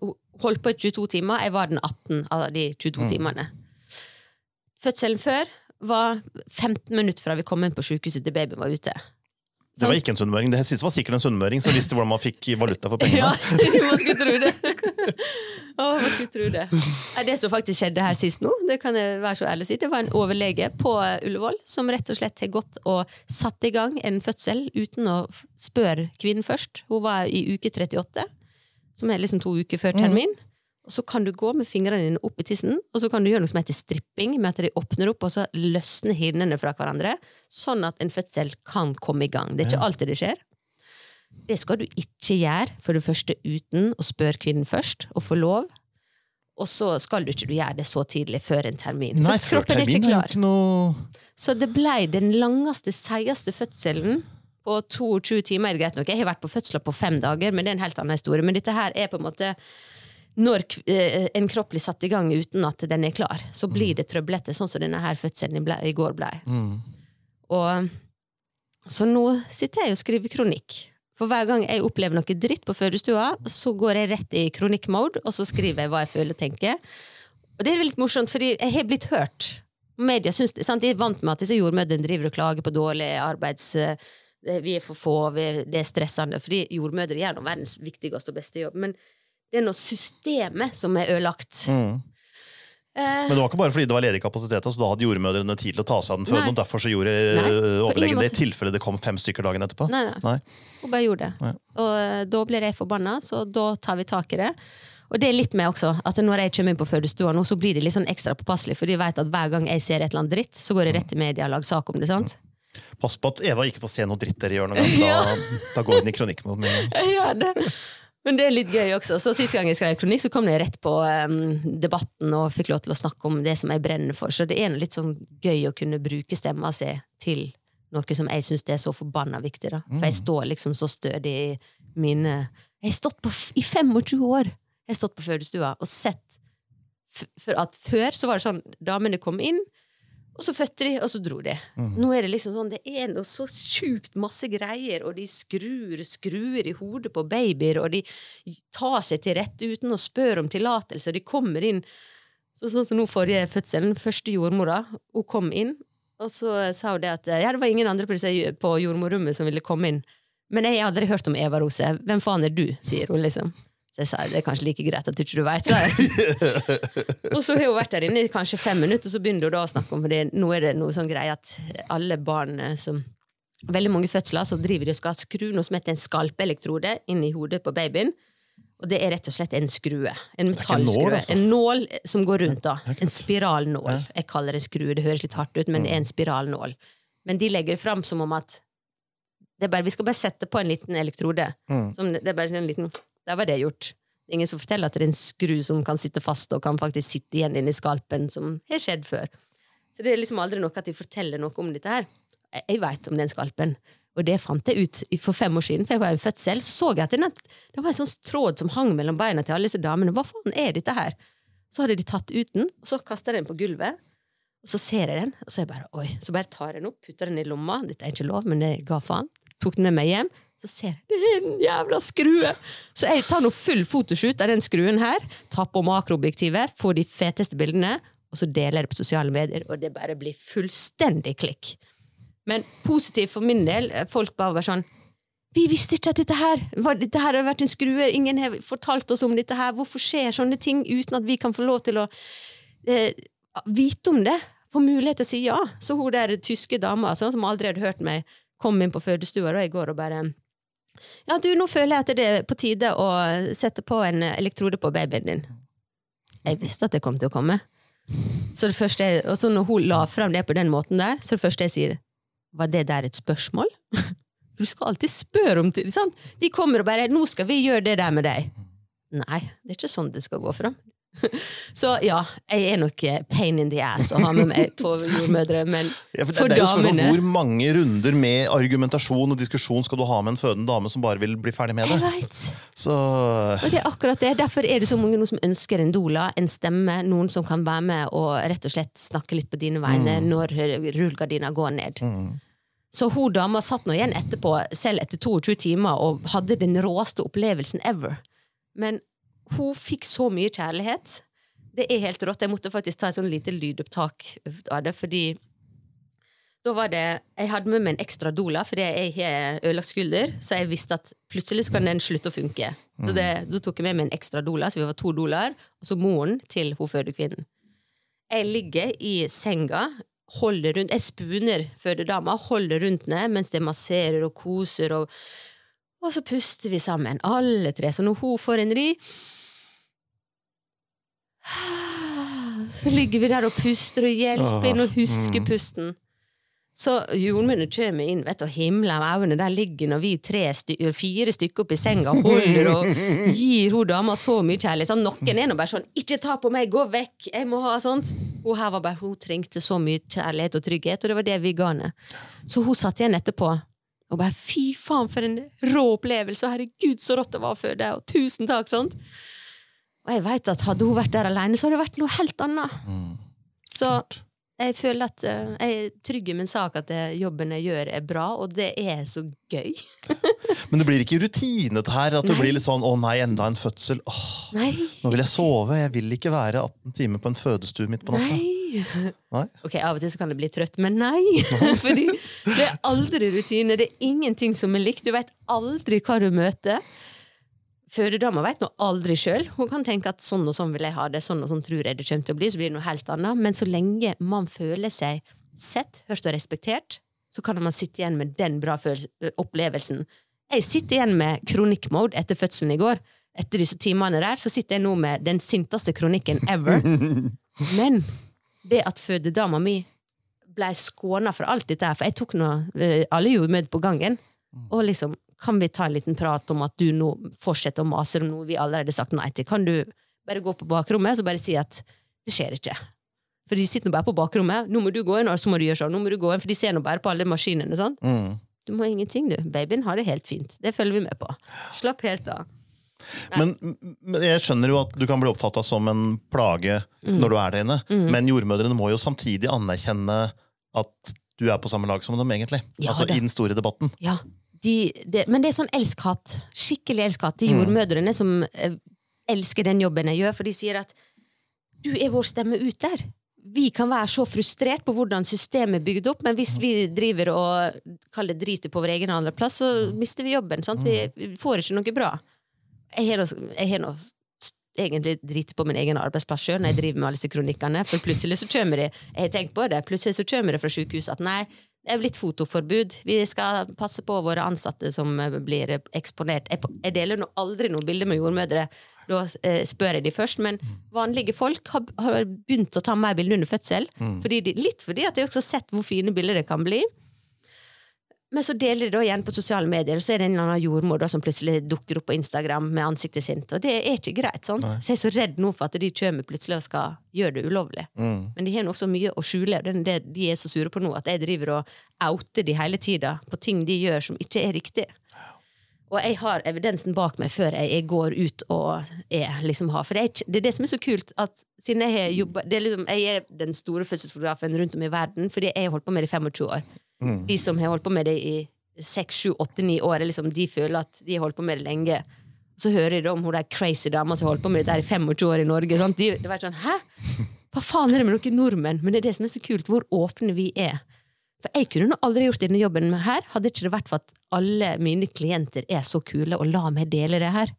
holdt på i 22 timer. Jeg var den 18 av de 22 mm. timene. Fødselen før var 15 minutter fra vi kom inn på sykehuset til babyen var ute. Det var ikke en sunnmøring. Det siste var sikkert en sunnmøring som visste hvordan man fikk valuta for pengene. Ja, man skulle tro det. Å, man skulle tro det. Det som faktisk skjedde her sist nå, det kan jeg være så ærlig si, det var en overlege på Ullevål som rett og slett har gått og satt i gang en fødsel uten å spørre kvinnen først. Hun var i uke 38, som er liksom to uker før termin. Mm. Og så kan du gå med fingrene dine opp i tissen, og så kan du gjøre noe som heter stripping, med at de åpner opp, og så løsner hinnene fra hverandre, sånn at en fødsel kan komme i gang. Det er ikke alltid det skjer. Det skal du ikke gjøre, for det første uten å spørre kvinnen først, og få lov. Og så skal du ikke gjøre det så tidlig før en termin. Nei, for kroppen er ikke klar. Er noe... Så det blei den langeste, seigeste fødselen på 22 timer. Greit nok, jeg har vært på fødsler på fem dager, men det er en helt annen historie. Men dette her er på en måte når eh, en kropp blir satt i gang uten at den er klar, så blir mm. det trøblete, sånn som denne her fødselen i går ble. Mm. Og, så nå sitter jeg og skriver kronikk. For hver gang jeg opplever noe dritt på fødestua, så går jeg rett i kronikkmode, og så skriver jeg hva jeg føler og tenker. Og det er litt morsomt, fordi jeg har blitt hørt. Media synes, sant? De er vant med at disse jordmødrene driver og klager på dårlig arbeids... Eh, vi er for få, det er stressende. Fordi jordmødre gjør nå verdens viktigste og beste jobb. Men det er noe systemet som er ødelagt. Mm. Eh, Men det var ikke bare fordi det var ledig kapasitet, altså da hadde jordmødrene tid til å ta seg av den fødende, og derfor så gjorde nei, overlegen det i tilfelle det kom fem stykker dagen etterpå? Nei, nei. nei. Hun bare gjorde det. Nei. Og eh, da blir jeg forbanna, så da tar vi tak i det. Og det er litt med også, at når jeg kommer inn på fødestua nå, så blir det litt sånn ekstra påpasselig, for de vet at hver gang jeg ser et eller annet dritt, så går jeg rett i media og lager sak om det. sant? Pass på at Eva ikke får se noe dritt dere gjør noen gang. Da, ja. da går hun i kronikken med en gang. Ja, det. Men det er litt gøy også. Så Sist gang jeg skrev kronikk, så kom jeg rett på um, debatten og fikk lov til å snakke om det som jeg brenner for. Så det er litt sånn gøy å kunne bruke stemma si til noe som jeg syns er så forbanna viktig. da. For jeg mm. står liksom så stødig i mine Jeg har stått på i 25 år! Jeg har stått på fødestua og sett For at før så var det sånn damene kom inn, og så fødte de, og så dro de. Mm. Nå er det liksom sånn, det er noe så sjukt masse greier, og de skrur skruer i hodet på babyer, og de tar seg til rette uten å spørre om tillatelse. De kommer inn så, Sånn som nå forrige fødselen, første jordmora, hun kom inn, og så sa hun det at ja, det var ingen andre på, på jordmorrommet som ville komme inn. Men jeg har aldri hørt om Eva Rose. Hvem faen er du? sier hun liksom. Så jeg sa det er kanskje like greit at du ikke vet, sa jeg. og så har hun vært der inne i kanskje fem minutter, og så begynner hun da å snakke om fordi nå er det noe sånn greie at alle barn eh, som Veldig mange fødsler så driver de og skal skru noe som heter en skalpeelektrode inn i hodet på babyen. Og det er rett og slett en skrue. En en metallskrue. altså. En nål som går rundt, da. En spiralnål. Jeg kaller det en skrue, det høres litt hardt ut, men det er en spiralnål. Men de legger det fram som om at det bare, vi skal bare sette på en liten elektrode. Mm. Som, det er bare en liten, Der var det gjort. Ingen som forteller at det er en skru som kan sitte fast og kan faktisk sitte igjen inni skalpen, som har skjedd før. Så det er liksom aldri noe at de forteller noe om dette her. Jeg, veit om den skalpen. Og det fant jeg ut for fem år siden, for jeg var i en fødsel. Så så jeg at det var en sånn tråd som hang mellom beina til alle disse damene. Hva faen er dette her? Så hadde de tatt ut den, og så kasta jeg den på gulvet. Og så ser jeg den, og så er jeg bare oi. Så bare tar jeg den opp, putter den i lomma. Dette er ikke lov, men det ga faen. Tok den med meg hjem. Så ser jeg det er en jævla skrue! Så jeg tar nå full fotoshoot av den skruen her, tar på makroobjektivet, får de feteste bildene, og så deler jeg det på sosiale medier, og det bare blir fullstendig klikk. Men positivt for min del, eh, folk bare var sånn vi visste ikke at dette her dette her har vært en skrue, ingen har fortalt oss om dette her. Hvorfor skjer sånne ting uten at vi kan få lov til å eh, vite om det? Få mulighet til å si ja. Så hun der tyske dama sånn, som aldri hadde hørt meg, kom inn på fødestua i går og bare Ja, du, nå føler jeg at det er på tide å sette på en elektrode på babyen din. Jeg visste at det kom til å komme. Så det første jeg, og så når hun la frem det på den måten der, så det første jeg sier, var det der et spørsmål? Du skal alltid spørre om ting. sant? De kommer og bare 'Nå skal vi gjøre det der med deg'. Nei, det er ikke sånn det skal gå fram. Så ja, jeg er nok eh, pain in the ass å ha med meg på jordmødre, men Ja, for det, for det er jo damene Hvor mange runder med argumentasjon og diskusjon skal du ha med en fødende dame som bare vil bli ferdig med det? Så Og det er akkurat det. Derfor er det så mange nå som ønsker en doula, en stemme, noen som kan være med og rett og slett snakke litt på dine vegne når rullegardina går ned. Så hun dama satt nå igjen etterpå, selv etter 22 timer, og hadde den råeste opplevelsen ever. Men hun fikk så mye kjærlighet. Det er helt rått. Jeg måtte faktisk ta et sånn lite lydopptak av det, fordi da var det Jeg hadde med meg en ekstra doula, fordi jeg har ødelagt skulder, så jeg visste at plutselig så kan den slutte å funke. Så det, Da tok jeg med meg en ekstra doula, så vi var to doulaer, og så moren til hun fødekvinnen. Jeg ligger i senga, holder rundt, jeg spuner fødedama, holder rundt henne mens jeg masserer og koser, og, og så puster vi sammen, alle tre. Så når hun får en ri Så ligger vi der og puster og hjelper inn og husker pusten. Så jordmunnen kommer inn vet du, og himler med øynene. Der ligger når vi tre sty fire stykker oppi senga holder og gir hun dama så mye kjærlighet. Sånn, noen er nå bare sånn 'Ikke ta på meg! Gå vekk! Jeg må ha sånt!' Hun her var bare, hun trengte så mye kjærlighet og trygghet, og det var det vi ga henne. Så hun satt igjen etterpå og bare 'Fy faen, for en rå opplevelse! Herregud, så rått det var å føde!' Og tusen takk! sånt. Og jeg vet at hadde hun vært der alene, så hadde det vært noe helt annet. Så jeg føler at uh, jeg er trygg i min sak at det jobben jeg gjør, er bra, og det er så gøy. Men det blir ikke rutine det her? At det blir litt sånn 'å nei, enda en fødsel'. Åh, Nei. nå vil jeg sove. Jeg vil ikke være 18 timer på en fødestue midt på natta. Nei. Nei. Ok, Av og til så kan det bli trøtt, men nei! Fordi det er aldri rutine. Det er ingenting som er likt. Du vet aldri hva du møter. Fødedama vet nå aldri sjøl. Hun kan tenke at sånn og sånn vil jeg ha det, sånn og sånn tror jeg det kommer til å bli, så blir det noe helt annet. Men så lenge man føler seg sett, hørt og respektert, så kan man sitte igjen med den bra opplevelsen. Jeg sitter igjen med kronikkmode etter fødselen i går. Etter disse timene der, så sitter jeg nå med den sinteste kronikken ever. Men det at fødedama mi ble skåna for alt dette her, for jeg tok nå eh, alle jordmødre på gangen, og liksom kan vi ta en liten prat om at du nå fortsetter å mase om noe vi allerede har sagt nei til? Kan du bare gå på bakrommet og bare si at det skjer ikke? For de sitter nå bare på bakrommet. 'Nå må du gå inn, og så må du gjøre sånn.' nå må du gå inn, For de ser nå bare på alle maskinene. sant? Mm. Du må ingenting, du. Babyen har det helt fint. Det følger vi med på. Slapp helt av. Men, men jeg skjønner jo at du kan bli oppfatta som en plage Mm. når du er der inne. Men jordmødrene må jo samtidig anerkjenne at du er på samme lag som dem, egentlig. Ja, altså det. i den store debatten. Ja, de, de, men det er sånn elsk-hat. Skikkelig elsk-hat. De Mm. jordmødrene som eh, elsker den jobben jeg gjør, for de sier at du er vår stemme ut der. vi kan være så frustrert på hvordan systemet er bygd opp, men hvis vi driver og kaller driter på vår egen andreplass, så mister vi jobben. Sant? Vi, vi får ikke noe bra. Jeg har jeg har nå egentlig driter på min egen arbeidsplass sjøl når jeg driver med alle disse kronikkene, for plutselig så kommer de Jeg har tenkt på det, plutselig så kommer det fra sykehuset at nei, det er blitt fotoforbud. Vi skal passe på våre ansatte som eh, blir eksponert. Jeg, deler nå aldri noe bilde med jordmødre. Da eh, spør jeg de først, men vanlige folk har, har begynt å ta mer bilder under fødsel. Fordi de, litt fordi at jeg også har sett hvor fine bilder det kan bli. Men så deler de da igjen på sosiale medier, og så er det en eller annen jordmor da, som plutselig dukker opp på Instagram med ansiktet sitt. Og det er ikke greit. sant? Så jeg er så redd nå for at de kommer plutselig og skal gjøre det ulovlig. Mm. Men de har nok så mye å skjule. Det er det de er så sure på nå, at jeg driver og outer de hele tida på ting de gjør som ikke er riktig. Og jeg har evidensen bak meg før jeg, går ut og er, liksom har For det er, det er det som er så kult, at siden jeg har det er liksom, Jeg er den store fødselsfotografen rundt om i verden fordi jeg har holdt på med det i 25 år. De som har holdt på med det i 6, 7, 8, 9 år, liksom, de føler at de har holdt på med det lenge. Så hører de om hun der crazy dama som har holdt på med det der i 25 år i Norge. Sant? De, de var sånn, hæ? Hva faen er det med dere nordmenn? Men det er det som er så kult, hvor åpne vi er. For jeg kunne nå aldri gjort denne jobben her, hadde ikke det vært for at alle mine klienter er så kule og la meg dele det her.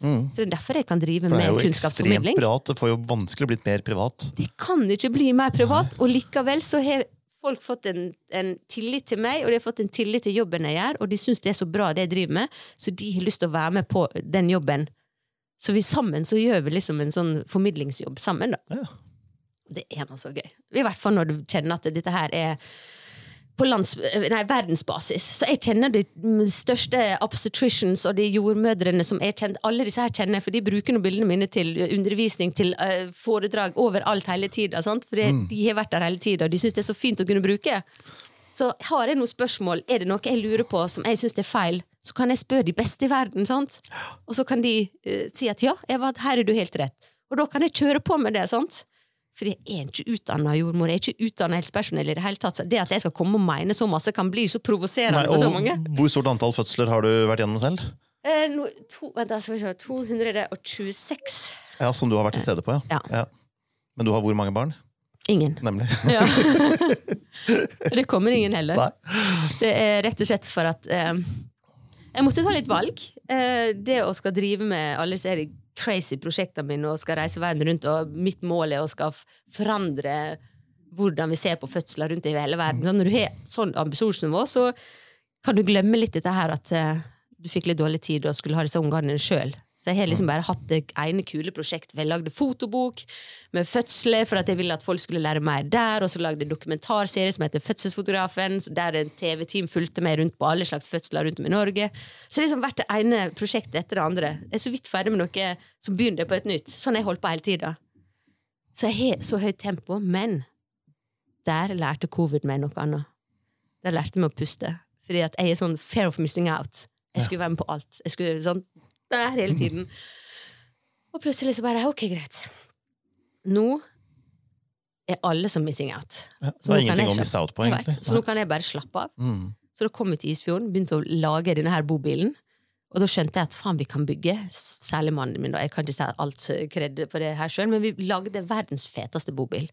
Mm. Så det er derfor jeg kan drive For det er med jo ekstremt kunnskapsformidling. privat. Det får jo vanskelig blitt mer privat. Det kan ikke bli mer privat, og likevel så har folk fått en, en tillit til meg, og de har fått en tillit til jobben jeg gjør, og de syns det er så bra det jeg driver med, så de har lyst til å være med på den jobben. Så vi sammen så gjør vi liksom en sånn formidlingsjobb sammen, da. Ja. Det er noe så gøy. I hvert fall når du kjenner at dette her er på lands, nei, verdensbasis. Så jeg kjenner de største obstetricians og de jordmødrene som jeg kjenner. Alle disse her kjenner for de bruker nå bildene mine til undervisning, til uh, foredrag overalt hele tida. For de har vært der hele tida, og de syns det er så fint å kunne bruke. Så har jeg noen spørsmål, er det noe jeg lurer på som jeg syns er feil, så kan jeg spørre de beste i verden. sant? Og så kan de uh, si at ja, Eva, her er du helt rett. Og da kan jeg kjøre på med det. sant? For jeg er ikke utdanna jordmor, jeg er ikke utdanna helsepersonell i det hele tatt. Så det at jeg skal komme og mene så masse, kan bli så provoserende for så mange. hvor stort antall fødsler har du vært gjennom selv? Eh, no, to, vent, skal vi se. 226. Ja, Som du har vært til stede på, ja. Ja. Men du har hvor mange barn? Ingen. Nemlig. Ja. det kommer ingen heller. Nei. Det er rett og slett for at eh, Jeg måtte ta litt valg. Eh, det å skal drive med alle disse crazy prosjektene mine og skal reise verden rundt, og mitt mål er å skal forandre hvordan vi ser på fødsler rundt i hele verden. Så når du har sånn ambisjonsnivå, så kan du glemme litt dette her at eh, du fikk litt dårlig tid og skulle ha disse ungene sjøl. Så jeg har liksom bare hatt det ene kule prosjektet. Jeg lagde fotobok med fødsler for at jeg ville at folk skulle lære mer der. Og så lagde jeg dokumentarserie som heter Fødselsfotografen, der en TV-team fulgte meg rundt på alle slags fødsler rundt om i Norge. Så det har liksom vært det ene prosjektet etter det andre. Jeg er så vidt ferdig med noe, så begynner jeg på et nytt. Sånn har jeg holdt på hele tida. Så jeg har så høyt tempo, men der lærte covid meg noe annet. Der lærte jeg meg å puste. Fordi at jeg er sånn fair of missing out. Jeg skulle være med på alt. Jeg skulle sånn der hele tiden. Og plutselig så bare Ok, greit. Nå er alle som missing out. Ja, Så det nå ingenting å misse out på, egentlig. Så nå kan jeg bare slappe av. Mm. Så da kom vi til Isfjorden, begynte å lage denne her bobilen. Og da skjønte jeg at faen, vi kan bygge. Særlig mannen min. da, Jeg kan ikke si alt kred på det her sjøl, men vi lagde verdens feteste bobil.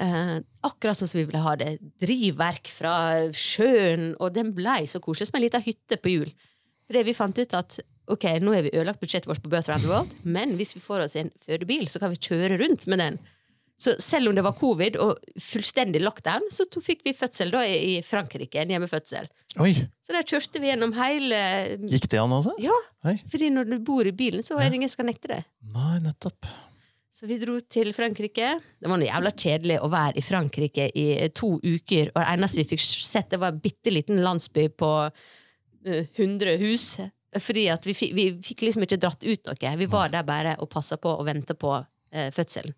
Eh, akkurat sånn som vi ville ha det. Drivverk fra sjøen. Og den blei så koselig som en liten hytte på hjul. det vi fant ut at ok, nå har vi ødelagt budsjettet vårt på Birth Around the World, men hvis vi får oss en fødebil, så kan vi kjøre rundt med den. Så selv om det var covid og fullstendig lockdown, så fikk vi fødsel da i Frankrike. En hjemmefødsel. Oi, Så der kjørte vi gjennom hele gikk det an, altså? Ja, Oi. fordi når du bor i bilen, så er det ingen som kan nekte det. Nei, nettopp. Så vi dro til Frankrike. Det var noe jævla kjedelig å være i Frankrike i to uker, og det eneste vi fikk sett, det var en bitte liten landsby på eh, 100 hus. Fordi at vi, vi fikk liksom ikke dratt ut noe. Vi var der bare og passa på og venta på eh, fødselen.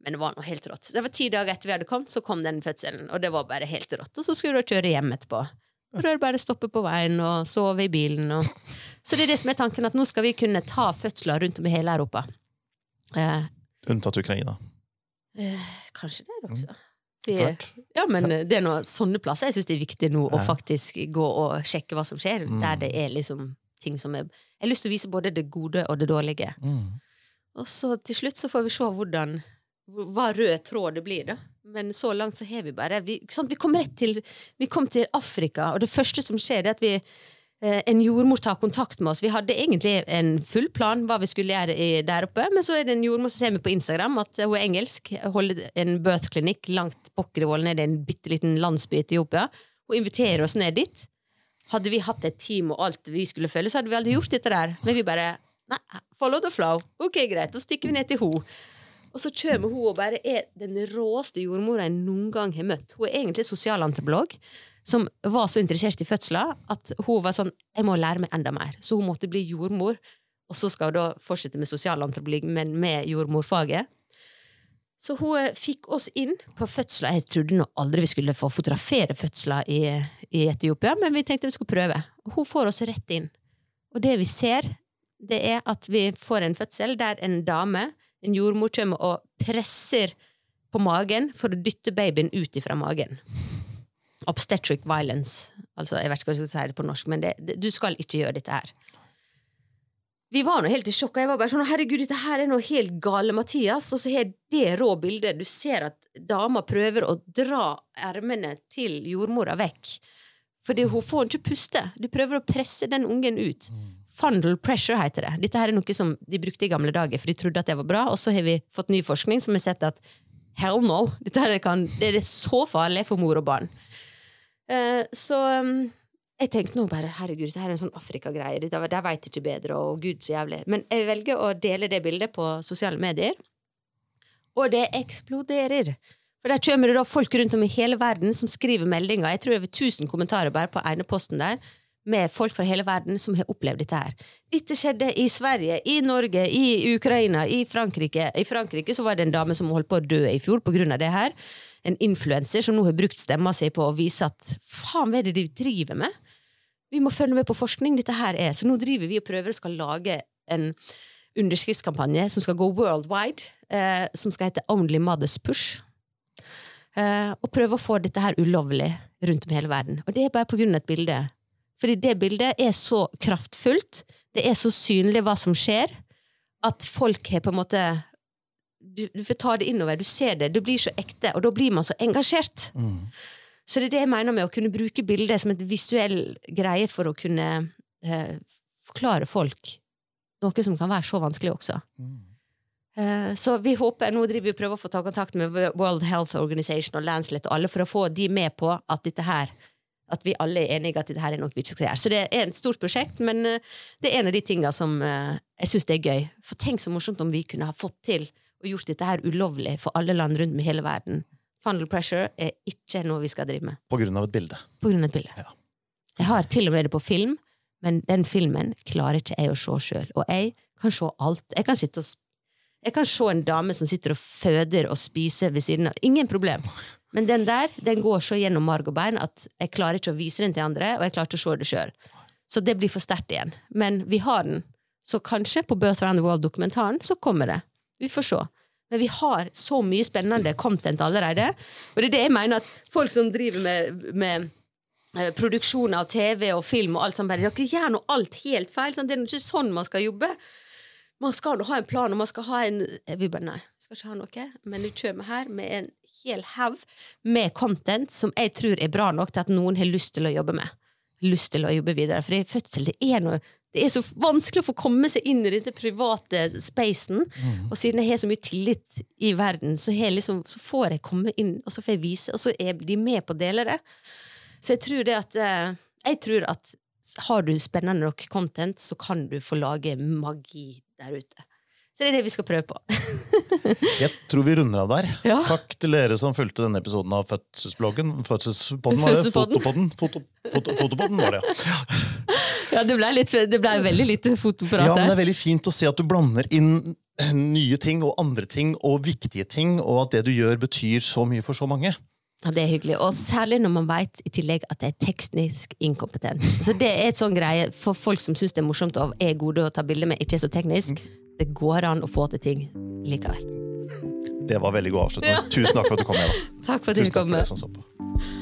Men det var noe helt rått. Det var ti dager etter vi hadde kommet, så kom den fødselen. Og det var bare helt rått. Og så skulle du kjøre hjem etterpå. Og da er det bare å stoppe på veien og sove i bilen. Og... Så det er det som er tanken, at nå skal vi kunne ta fødsler rundt om i hele Europa. Eh, Unntatt Ukraina. Eh, kanskje det også. Mm. Det, ja, men det er noe, sånne plasser jeg syns det er viktig nå å faktisk gå og sjekke hva som skjer. Mm. Der det er liksom ting som er Jeg har lyst til å vise både det gode og det dårlige. Mm. Og så til slutt så får vi se hvordan, hva rød tråd det blir, da. Men så langt så har vi bare Vi, vi kom rett til Vi kom til Afrika, og det første som skjer, er at vi eh, en jordmor tar kontakt med oss. Vi hadde egentlig en full plan hva vi skulle gjøre der oppe, men så er det en jordmor som ser meg på Instagram at hun er engelsk, holder en birth-klinikk langt pokker nede i en bitte liten landsby i Etiopia. Hun inviterer oss ned dit. Hadde vi hatt et team og alt vi skulle følge, så hadde vi aldri gjort dette der. Men vi bare Nei, follow the flow. Ok, greit. Da stikker vi ned til henne. Og så kommer hun og bare er den råeste jordmora jeg noen gang har møtt. Hun er egentlig sosialantropolog som var så interessert i fødsler at hun var sånn Jeg må lære meg enda mer. Så hun måtte bli jordmor. Og så skal hun da fortsette med sosialantropolog, men med jordmorfaget. Så hun eh, fikk oss inn på fødsler. Jeg trodde nå aldri vi skulle få fotografere fødsler i, i Etiopia, men vi tenkte vi skulle prøve. Hun får oss rett inn. Og det vi ser, det er at vi får en fødsel der en dame en jordmor kommer og presser på magen for å dytte babyen ut ifra magen. Obstetric violence. Altså, jeg vet ikke hva jeg skal si det på norsk, men det, det, du skal ikke gjøre dette her. Vi var nå helt i sjokk. Jeg var bare sånn herregud, dette her er noe helt gale, Mathias. Og så har det rå bildet. Du ser at dama prøver å dra ermene til jordmora vekk. Fordi hun får ikke puste. Du prøver å presse den ungen ut. Fundal pressure heter det. Dette her er noe som de brukte i gamle dager, for de trodde at det var bra. Og så har vi fått ny forskning som har sett at hell no, dette her kan, det er så farlig for mor og barn. Uh, så um, jeg tenkte nå bare herregud, dette her er en sånn Afrika-greie. De veit ikke bedre, og gud så jævlig. Men jeg velger å dele det bildet på sosiale medier, og det eksploderer. For der kommer det da folk rundt om i hele verden som skriver meldinger. Jeg tror over 1000 kommentarer bare på ene posten der med folk fra hele verden som har opplevd dette her. Dette skjedde i Sverige, i Norge, i Ukraina, i Frankrike. I Frankrike så var det en dame som holdt på å dø i fjor pga. det her. En influenser som nå har brukt stemma si på å vise at faen, hva er det de driver med? Vi må følge med på forskning. Dette her er. Så nå driver vi og prøver å skal lage en underskriftskampanje som skal gå worldwide, eh, som skal hete Only Mothers Push. Eh, og prøve å få dette her ulovlig rundt om i hele verden. Og det er bare på grunn av et bilde fordi det bildet er så kraftfullt, det er så synlig hva som skjer, at folk har på en måte du, du, får ta det innover, du ser det, du blir så ekte, og da blir man så engasjert. Mm. Så det er det jeg mener med å kunne bruke bildet som et visuell greie for å kunne eh, forklare folk noe som kan være så vanskelig også. Mm. Eh, så vi håper, Nå driver vi prøver å få ta kontakt med World Health Organization og Landslet og alle for å få de med på at dette her at vi alle er enige at dette her er noe vi ikke skal gjøre. Så det er et stort prosjekt, men eh, det er en av de tingene som eh, jeg syns er gøy. For tenk så morsomt om vi kunne ha fått til og gjort dette her ulovlig for alle land rundt med hele verden. Funnel pressure er ikke noe vi skal drive med. På grunn av et bilde? På grunn av et bilde. Ja. Jeg har til og med det på film, men den filmen klarer ikke jeg å se sjøl. Og jeg kan se alt. Jeg kan og jeg kan se en dame som sitter og føder og spiser ved siden av. Ingen problem. Men den der den går så gjennom marg og bein at jeg klarer ikke å vise den til andre, og jeg klarer ikke å se det sjøl. Så det blir for sterkt igjen. Men vi har den. Så kanskje på Birth Around the World-dokumentaren så kommer det. Vi får se. Men vi har så mye spennende content allerede. Og det er det jeg mener at folk som driver med, med eh, produksjon av TV og film og alt sånt, bare, dere gjør nå alt helt feil. Sant? Det er ikke sånn man skal jobbe. Man skal ha en plan, og man skal ha en Vi bare nei, skal ikke ha noe. Men du kommer her med en hel haug med content som jeg tror er bra nok til at noen har lyst til å jobbe med. Lyst til å jobbe videre. For fødsel det er, noe, det er så vanskelig å få komme seg inn i denne private spacen. Mm. Og siden jeg har så mye tillit i verden, så, liksom, så, får jeg komme inn og så får jeg vise, og så er de med på å dele det. Så jeg tror det at eh, Jeg tror at har du spennende nok content, så kan du få lage magi der ute. Så det er det vi skal prøve på. jeg tror vi runder av der. Ja. Takk til dere som fulgte denne episoden av Fødselsbloggen. Fødselspodden var det. Fotopodden. Foto, foto, fotopodden var det, ja. ja det ble, litt, det ble veldig lite fotoprat Ja, men det er veldig fint å se at du blander inn nye ting og andre ting og viktige ting, og at det du gjør, betyr så mye for så mange. Ja, Det er hyggelig. Og særlig når man vet i tillegg at det er teknisk inkompetent. Så Det er et sånn greie for folk som syns det er morsomt og er gode å ta bilder med, ikke er så teknisk det går an å få til ting likevel. Det var veldig god avslutning. Ja. Tusen takk for at du kom med. Takk for at du kom med.